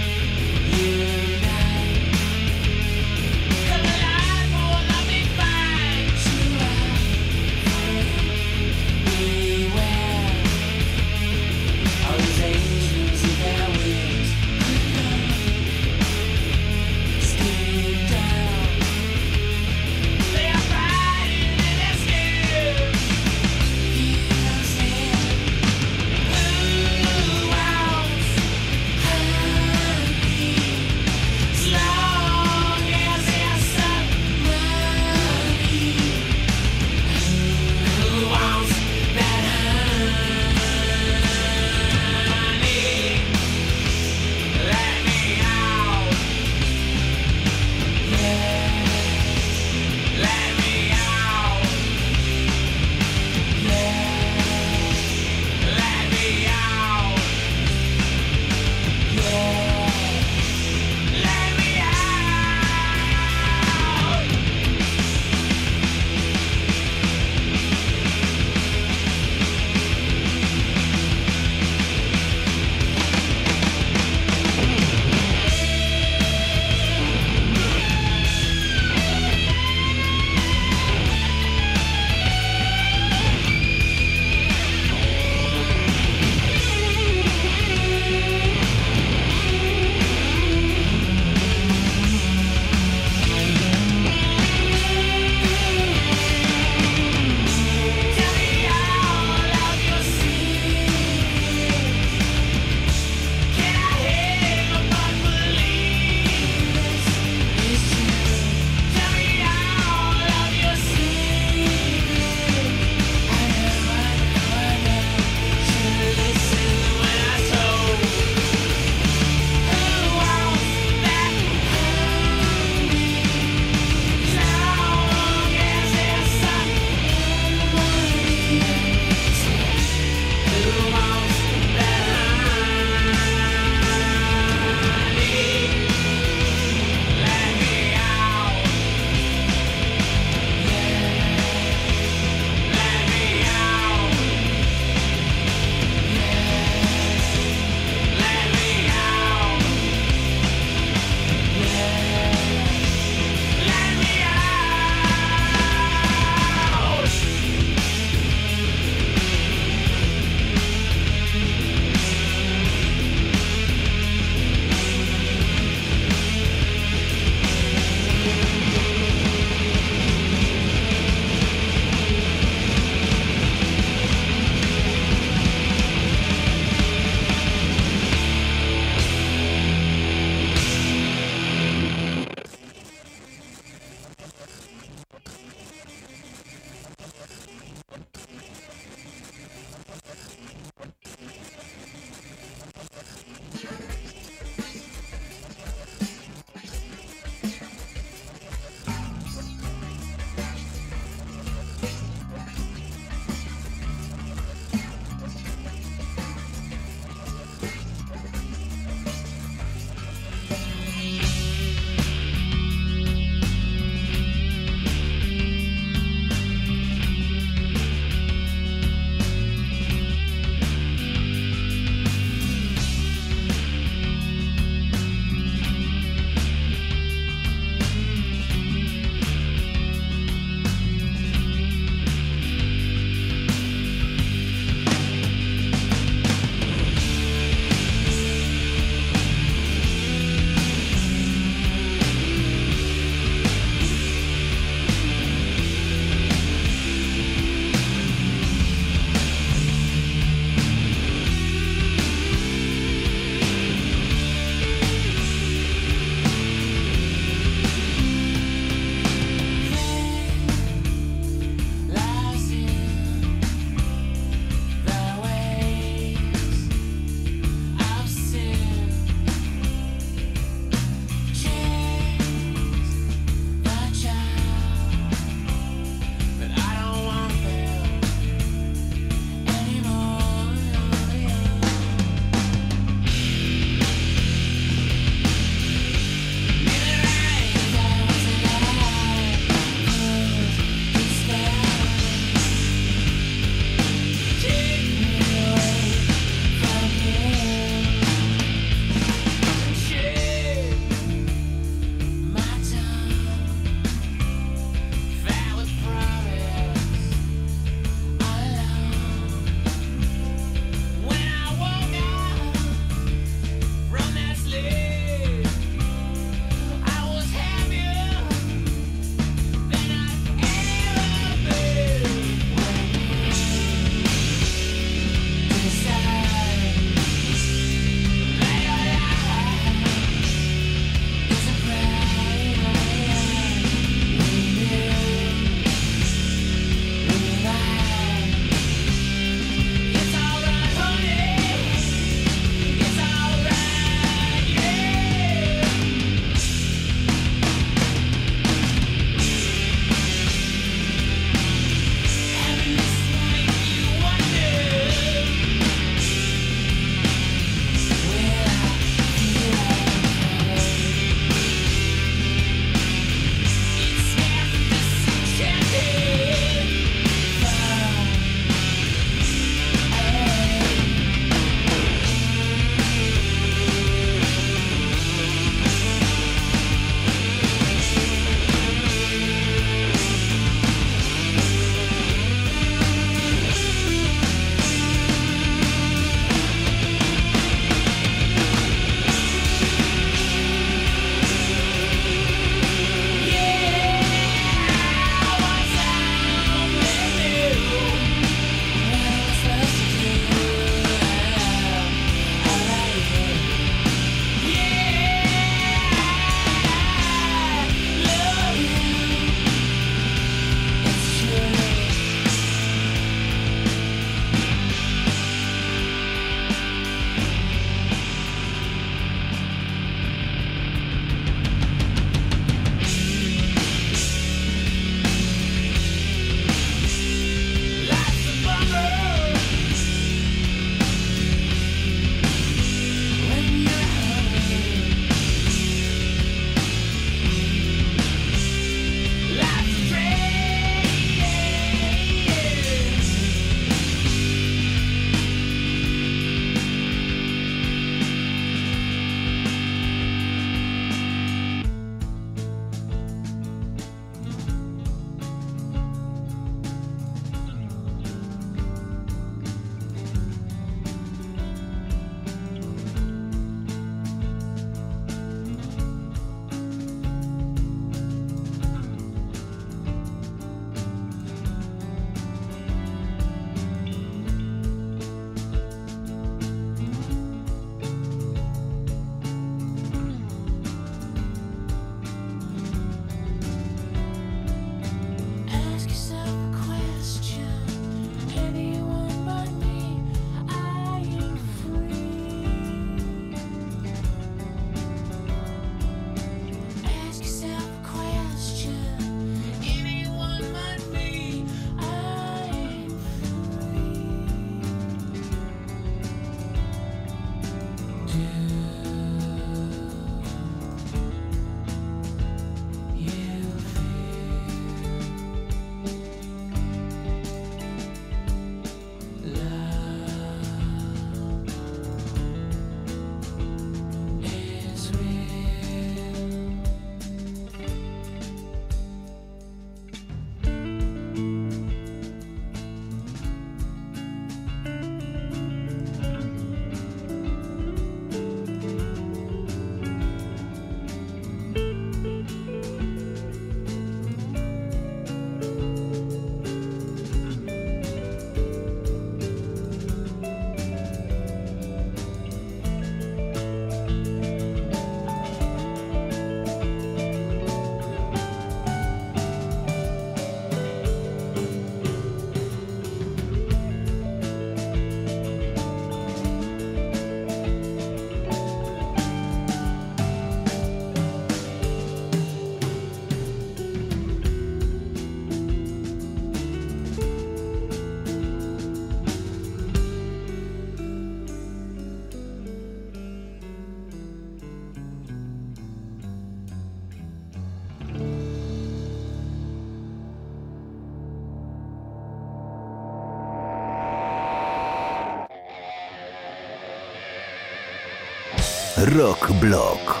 Rock Block.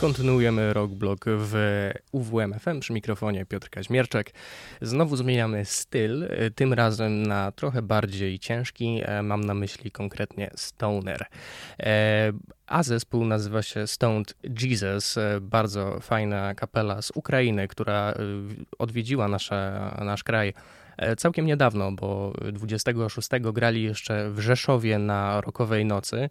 Kontynuujemy Rock Block w UWMFM przy mikrofonie Piotr Kaźmierczak. Znowu zmieniamy styl, tym razem na trochę bardziej ciężki, e, mam na myśli konkretnie stoner. E, a zespół nazywa się Stoned Jesus, e, bardzo fajna kapela z Ukrainy, która odwiedziła nasze, nasz kraj całkiem niedawno, bo 26 grali jeszcze w Rzeszowie na Rokowej Nocy,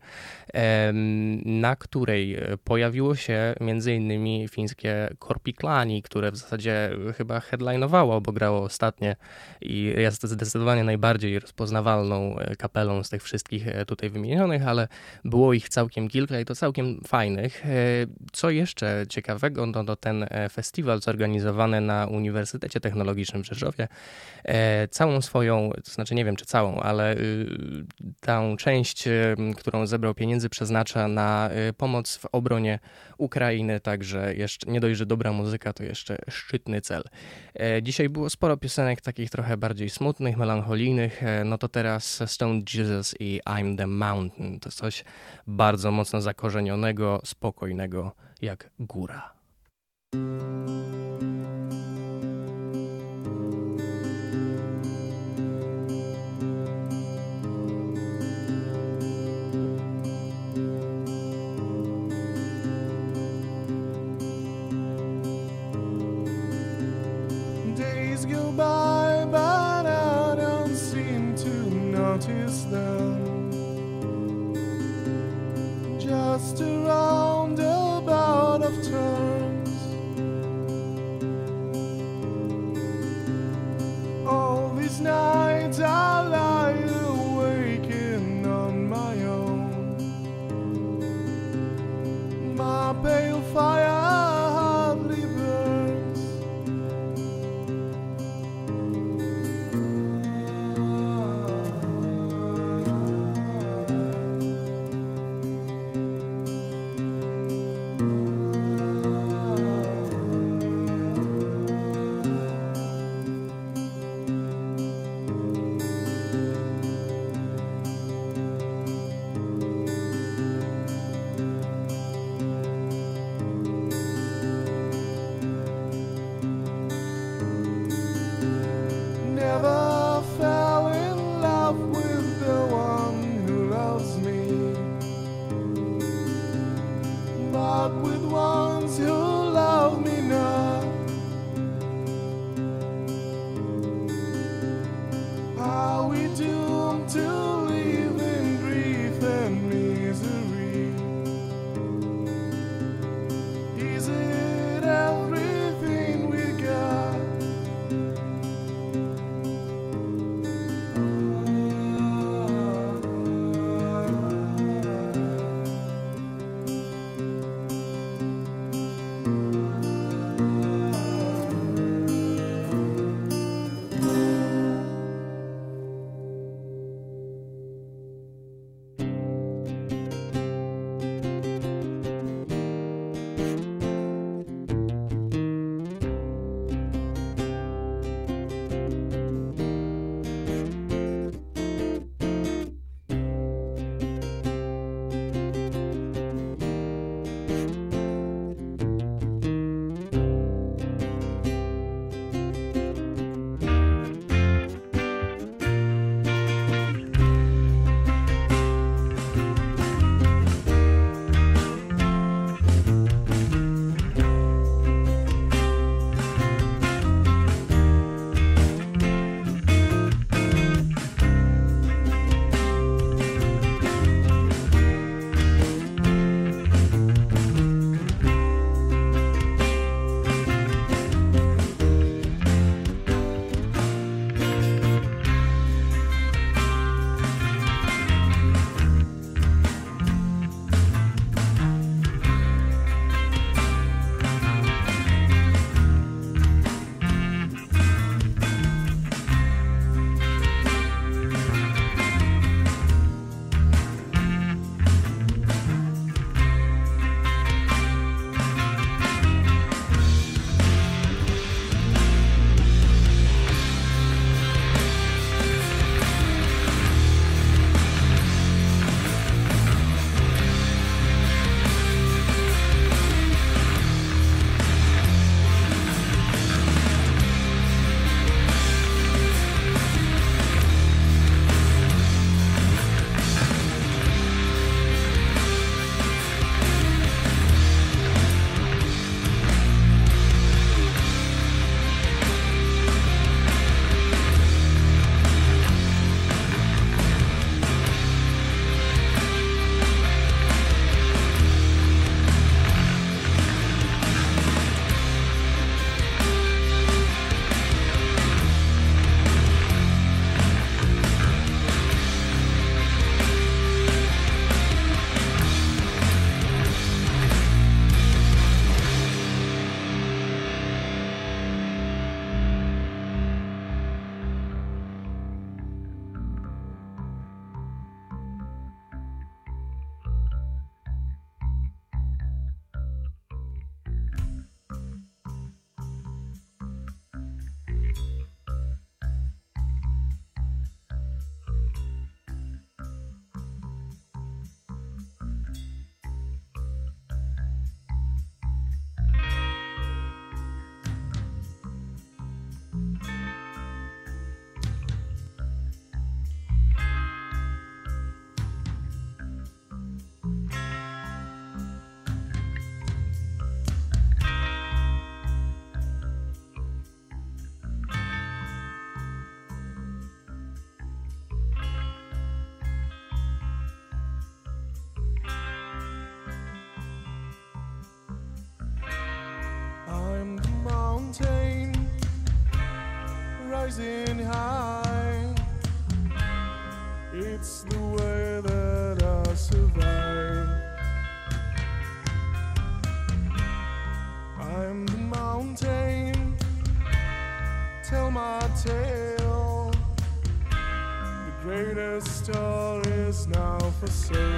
na której pojawiło się m.in. fińskie Korpiklani, które w zasadzie chyba headlinowało, bo grało ostatnie i jest zdecydowanie najbardziej rozpoznawalną e, kapelą z tych wszystkich e, tutaj wymienionych, ale było ich całkiem kilka i to całkiem fajnych. Co jeszcze ciekawego, no to ten festiwal zorganizowany na Uniwersytecie Technologicznym w Rzeszowie E, całą swoją, to znaczy nie wiem czy całą, ale y, tą część, y, którą zebrał pieniędzy, przeznacza na y, pomoc w obronie Ukrainy, także jeszcze nie dość, że dobra muzyka, to jeszcze szczytny cel. E, dzisiaj było sporo piosenek takich trochę bardziej smutnych, melancholijnych, e, no to teraz Stone Jesus i I'm the Mountain. To coś bardzo mocno zakorzenionego, spokojnego jak góra. by, but I don't seem to notice them. Just a roundabout of turns. All these nights I lie awake on my own. My pale tale. The greatest story is now for sale.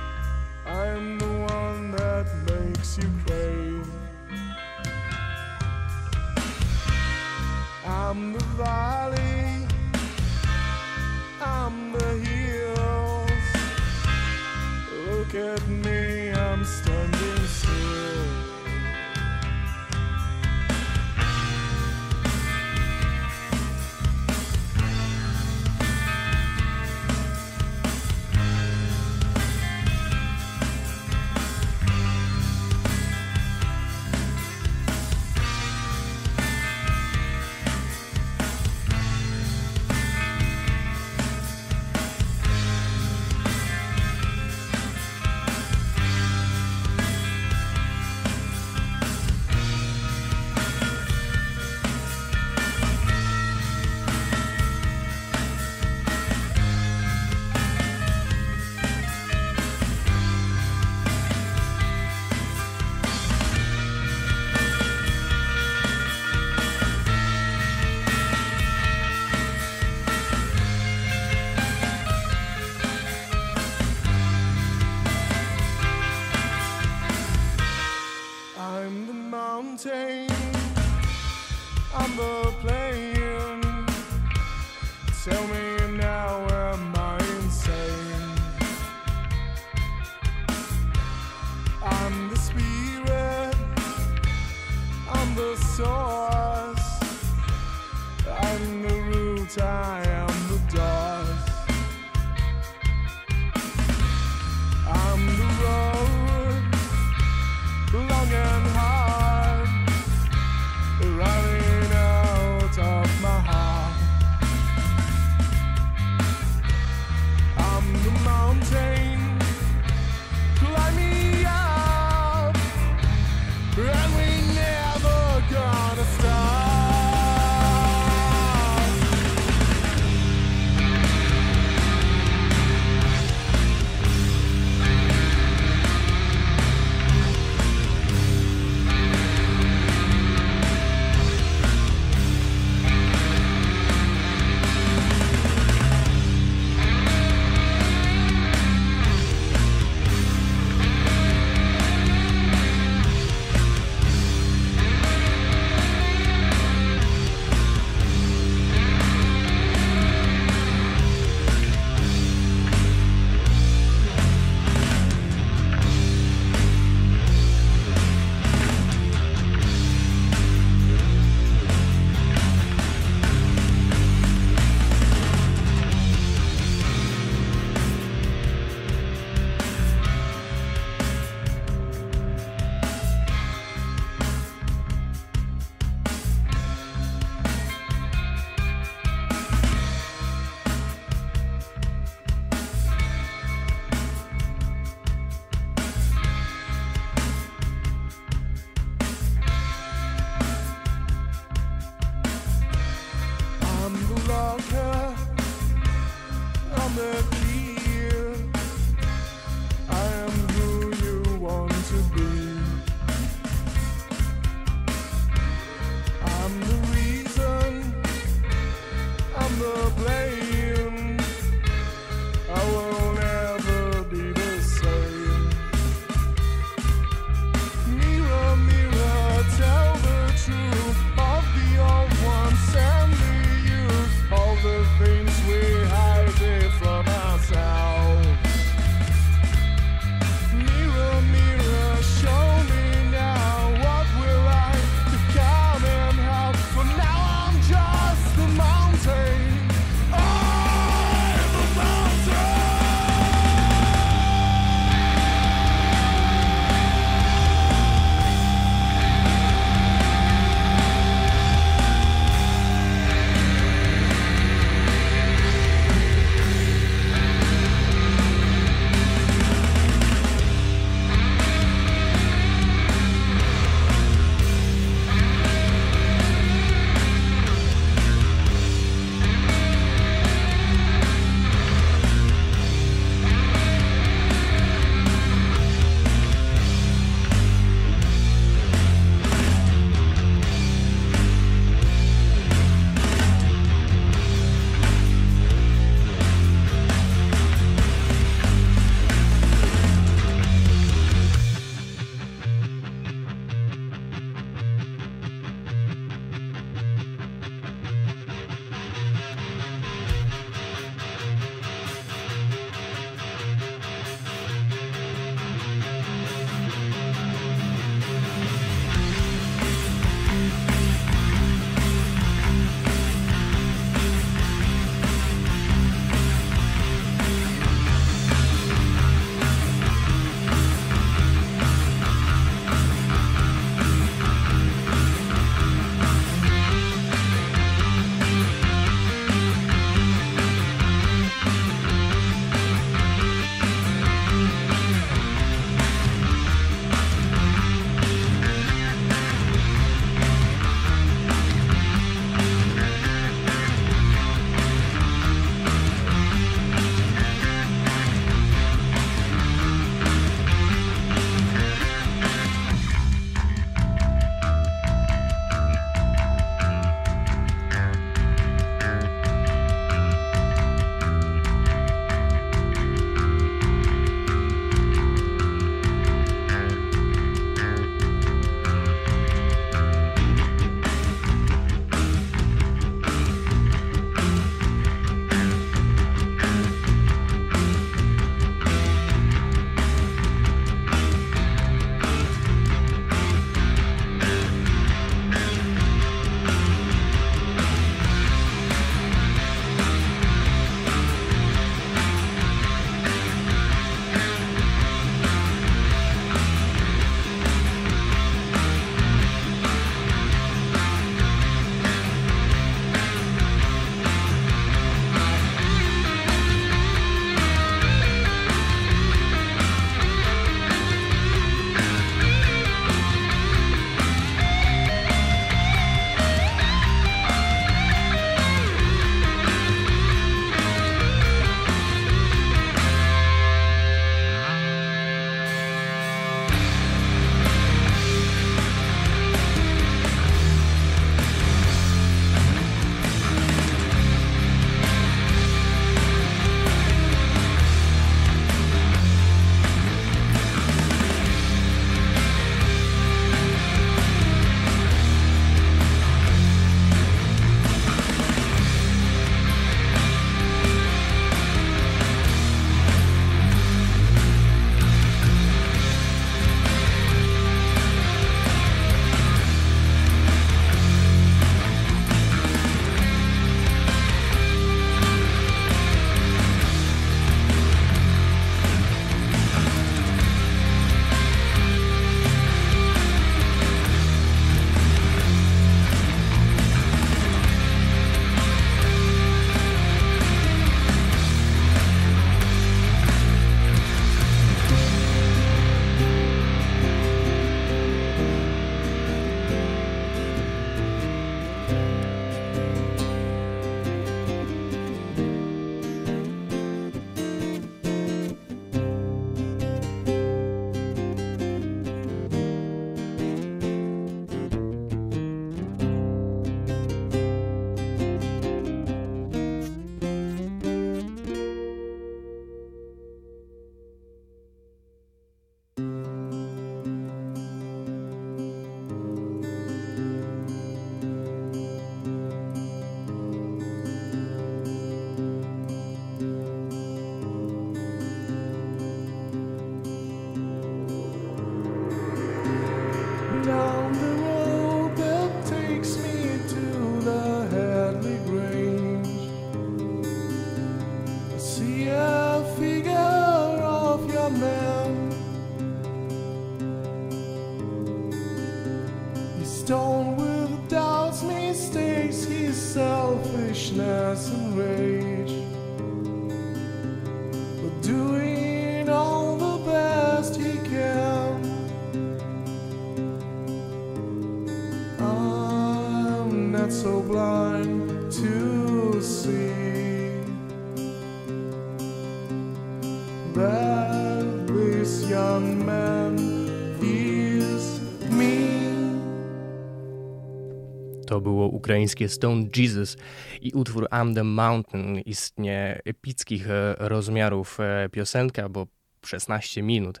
Ukraińskie Stone Jesus i utwór I'm the Mountain, istnie epickich e, rozmiarów e, piosenka, bo 16 minut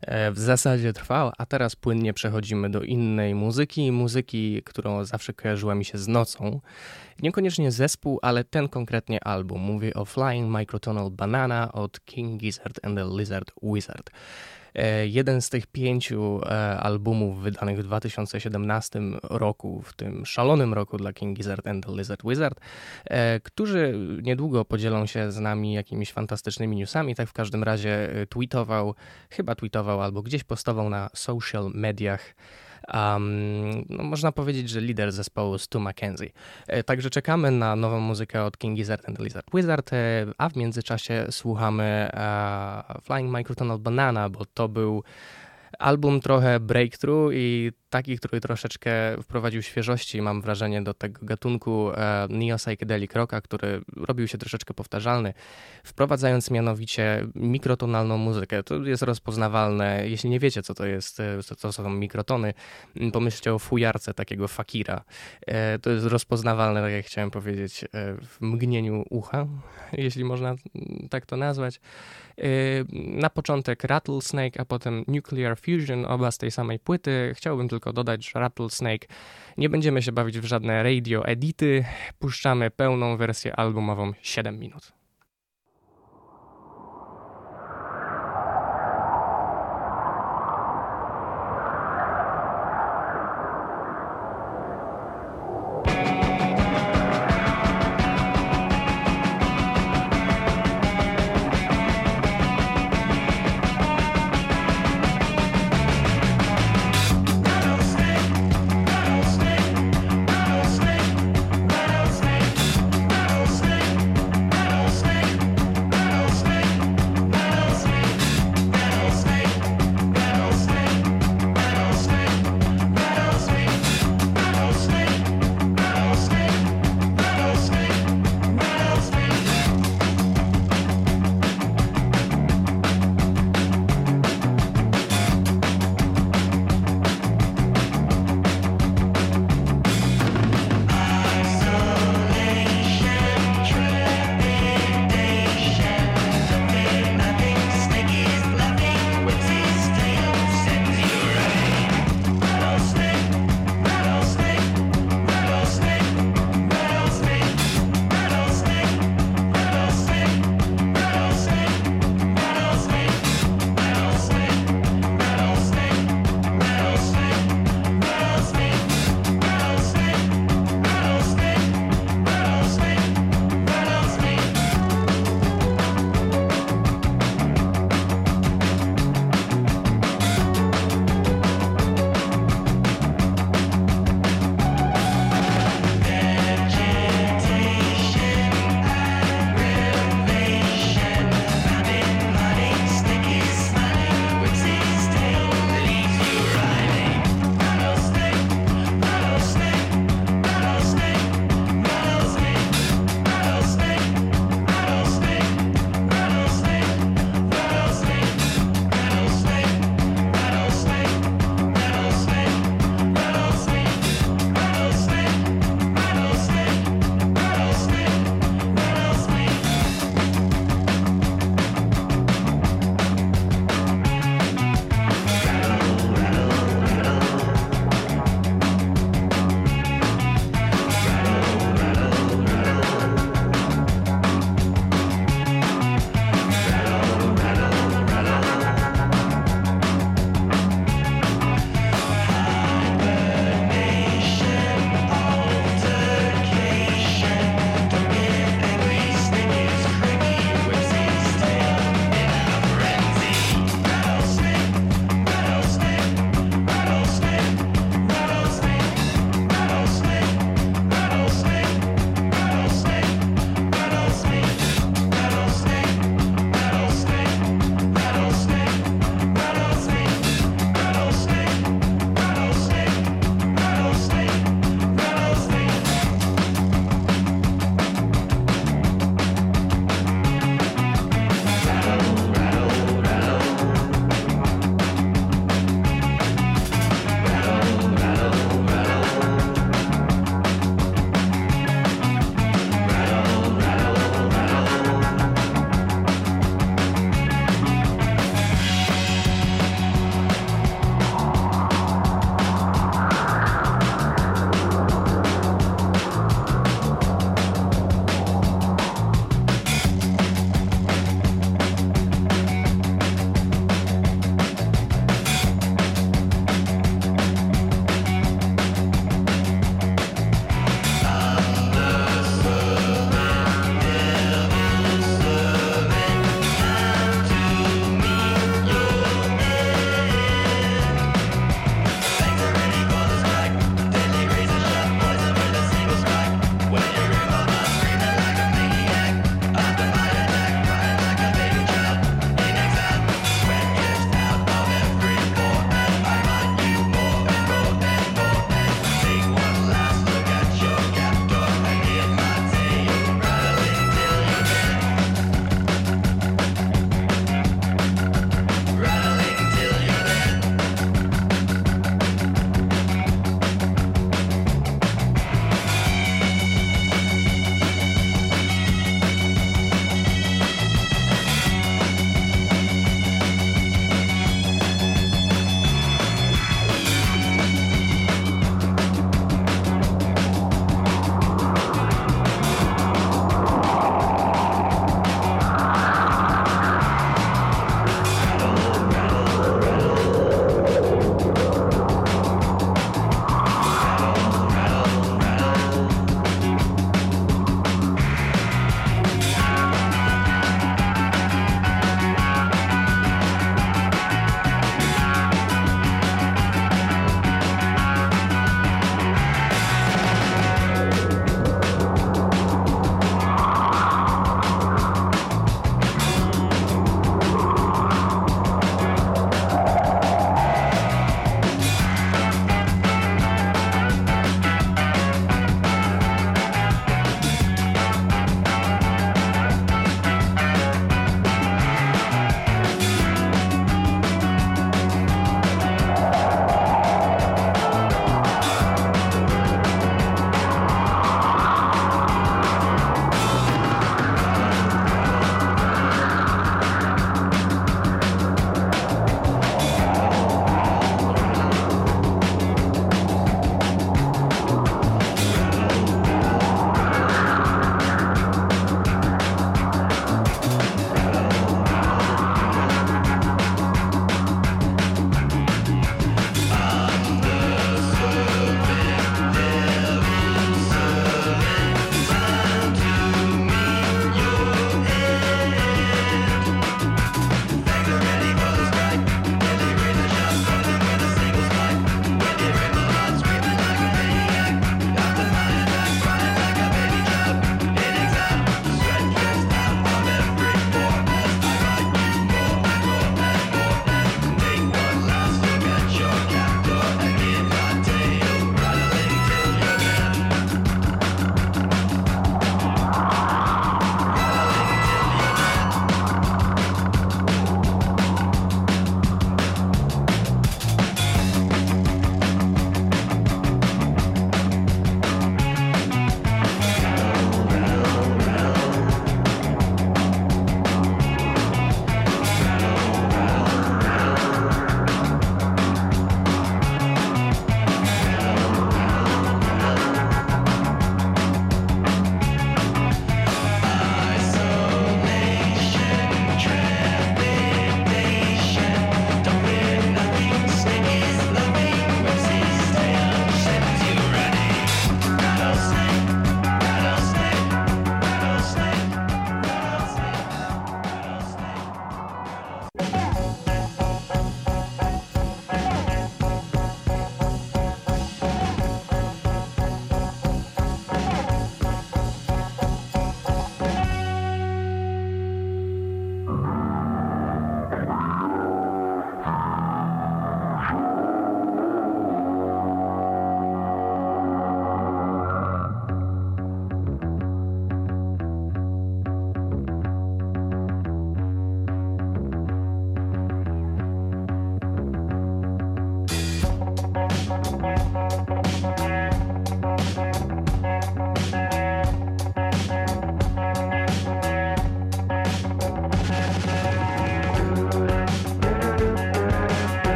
e, w zasadzie trwała, a teraz płynnie przechodzimy do innej muzyki, muzyki, którą zawsze kojarzyła mi się z nocą. Niekoniecznie zespół, ale ten konkretnie album. Mówię o Flying Microtonal Banana od King Gizzard and the Lizard Wizard. E, Jeden z tych pięciu e, albumów wydanych w 2017 roku, w tym szalonym roku dla King Gizzard and the Lizard Wizard, e, którzy niedługo podzielą się z nami jakimiś fantastycznymi newsami. Tak w każdym razie tweetował, chyba tweetował albo gdzieś postował na social mediach. Um, no można powiedzieć, że lider zespołu Stu McKenzie. E, Także czekamy na nową muzykę od King Gizzard and the Lizard Wizard, e, a w międzyczasie słuchamy e, Flying Microtonal Banana, bo to był album trochę breakthrough i taki, który troszeczkę wprowadził świeżości, mam wrażenie, do tego gatunku e, neo-psychedelic rocka, który robił się troszeczkę powtarzalny, wprowadzając mianowicie mikrotonalną muzykę. To jest rozpoznawalne. Jeśli nie wiecie, co to jest, e, co to są mikrotony, pomyślcie o fujarce takiego fakira. E, to jest rozpoznawalne, tak jak chciałem powiedzieć, e, w mgnieniu ucha, jeśli można tak to nazwać. Na początek Rattlesnake, a potem Nuclear Fusion, oba z tej samej płyty. Chciałbym tylko dodać, że Rattlesnake nie będziemy się bawić w żadne radio edity. Puszczamy pełną wersję albumową 7 minut.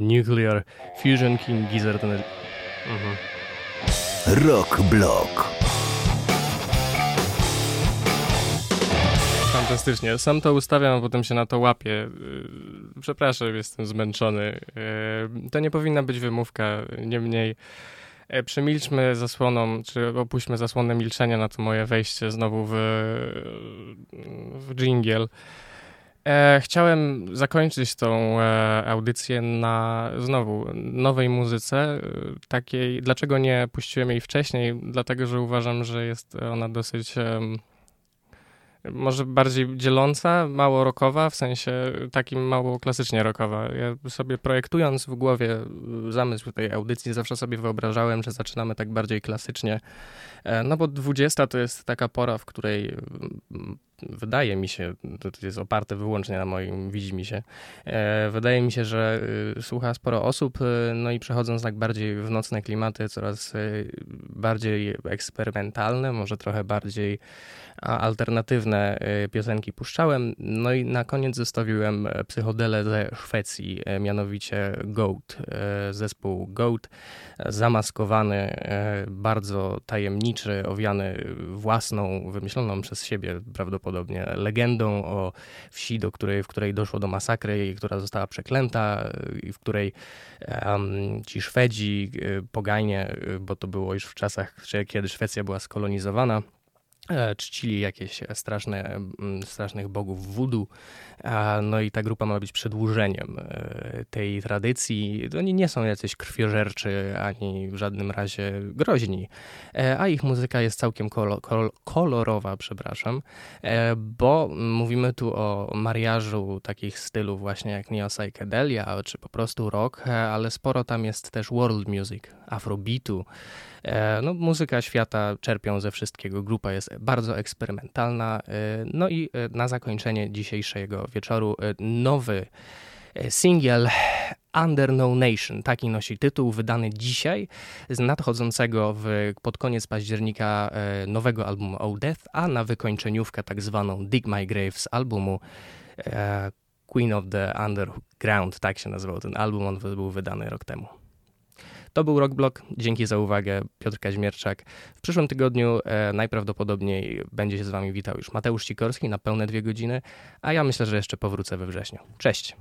Nuclear Fusion King Gizzard. Mhm. Rock Block. Fantastycznie. Sam to ustawiam, a potem się na to łapię. Yy, Przepraszam, jestem zmęczony. Yy, To nie powinna być wymówka. Niemniej e, przemilczmy zasłoną, czy opuśćmy zasłonę milczenia na to moje wejście znowu w, w dżingiel. E, chciałem zakończyć tą e, audycję na znowu nowej muzyce, e, takiej, dlaczego nie puściłem jej wcześniej? Dlatego, że uważam, że jest ona dosyć może bardziej dzieląca, mało rockowa, w sensie takim mało klasycznie rockowa. Ja sobie projektując w głowie y, zamysł tej audycji, zawsze sobie wyobrażałem, że zaczynamy tak bardziej klasycznie. E, No bo 20 to jest taka pora, w której wydaje mi się, to jest oparte wyłącznie na moim widzimisię, e, wydaje mi się, że y, słucha sporo osób, y, no i przechodząc tak bardziej w nocne klimaty, coraz bardziej eksperymentalne, może trochę bardziej alternatywne piosenki puszczałem. No i na koniec zostawiłem e, psychodelę ze Szwecji, e, mianowicie Goat. E, Zespół Goat, e, zamaskowany, e, bardzo tajemniczy, owiany własną, wymyśloną przez siebie prawdopodobnie legendą o wsi, do której, w której doszło do masakry i która została przeklęta i w której em, ci Szwedzi, e, poganie, e, bo to było już w czasach, kiedy Szwecja była skolonizowana, czcili jakieś straszne, mm, strasznych bogów. A, No i ta grupa ma być przedłużeniem e, tej tradycji. Oni nie są jacyś krwiożerczy, ani w żadnym razie groźni, E, a ich muzyka jest całkiem kol, kolorowa, przepraszam, e, bo mówimy tu o mariażu takich stylów właśnie jak neo-psychedelia, czy po prostu rock, e, ale sporo tam jest też world music, afrobeatu, E, No, muzyka świata czerpią ze wszystkiego. Grupa jest bardzo eksperymentalna. e, No i e, na zakończenie dzisiejszego wieczoru e, nowy e, singiel Under No Nation. Taki nosi tytuł, wydany dzisiaj z nadchodzącego w, pod koniec października e, nowego albumu Oh Death, a na wykończeniówkę tak zwaną Dig My Grave z albumu e, Queen of the Underground, tak się nazywał ten album, on był wydany rok temu. To był Rockblock. Dzięki za uwagę. Piotr Kaźmierczak. W przyszłym tygodniu e, najprawdopodobniej będzie się z wami witał już Mateusz Sikorski na pełne dwie godziny, a ja myślę, że jeszcze powrócę we wrześniu. Cześć!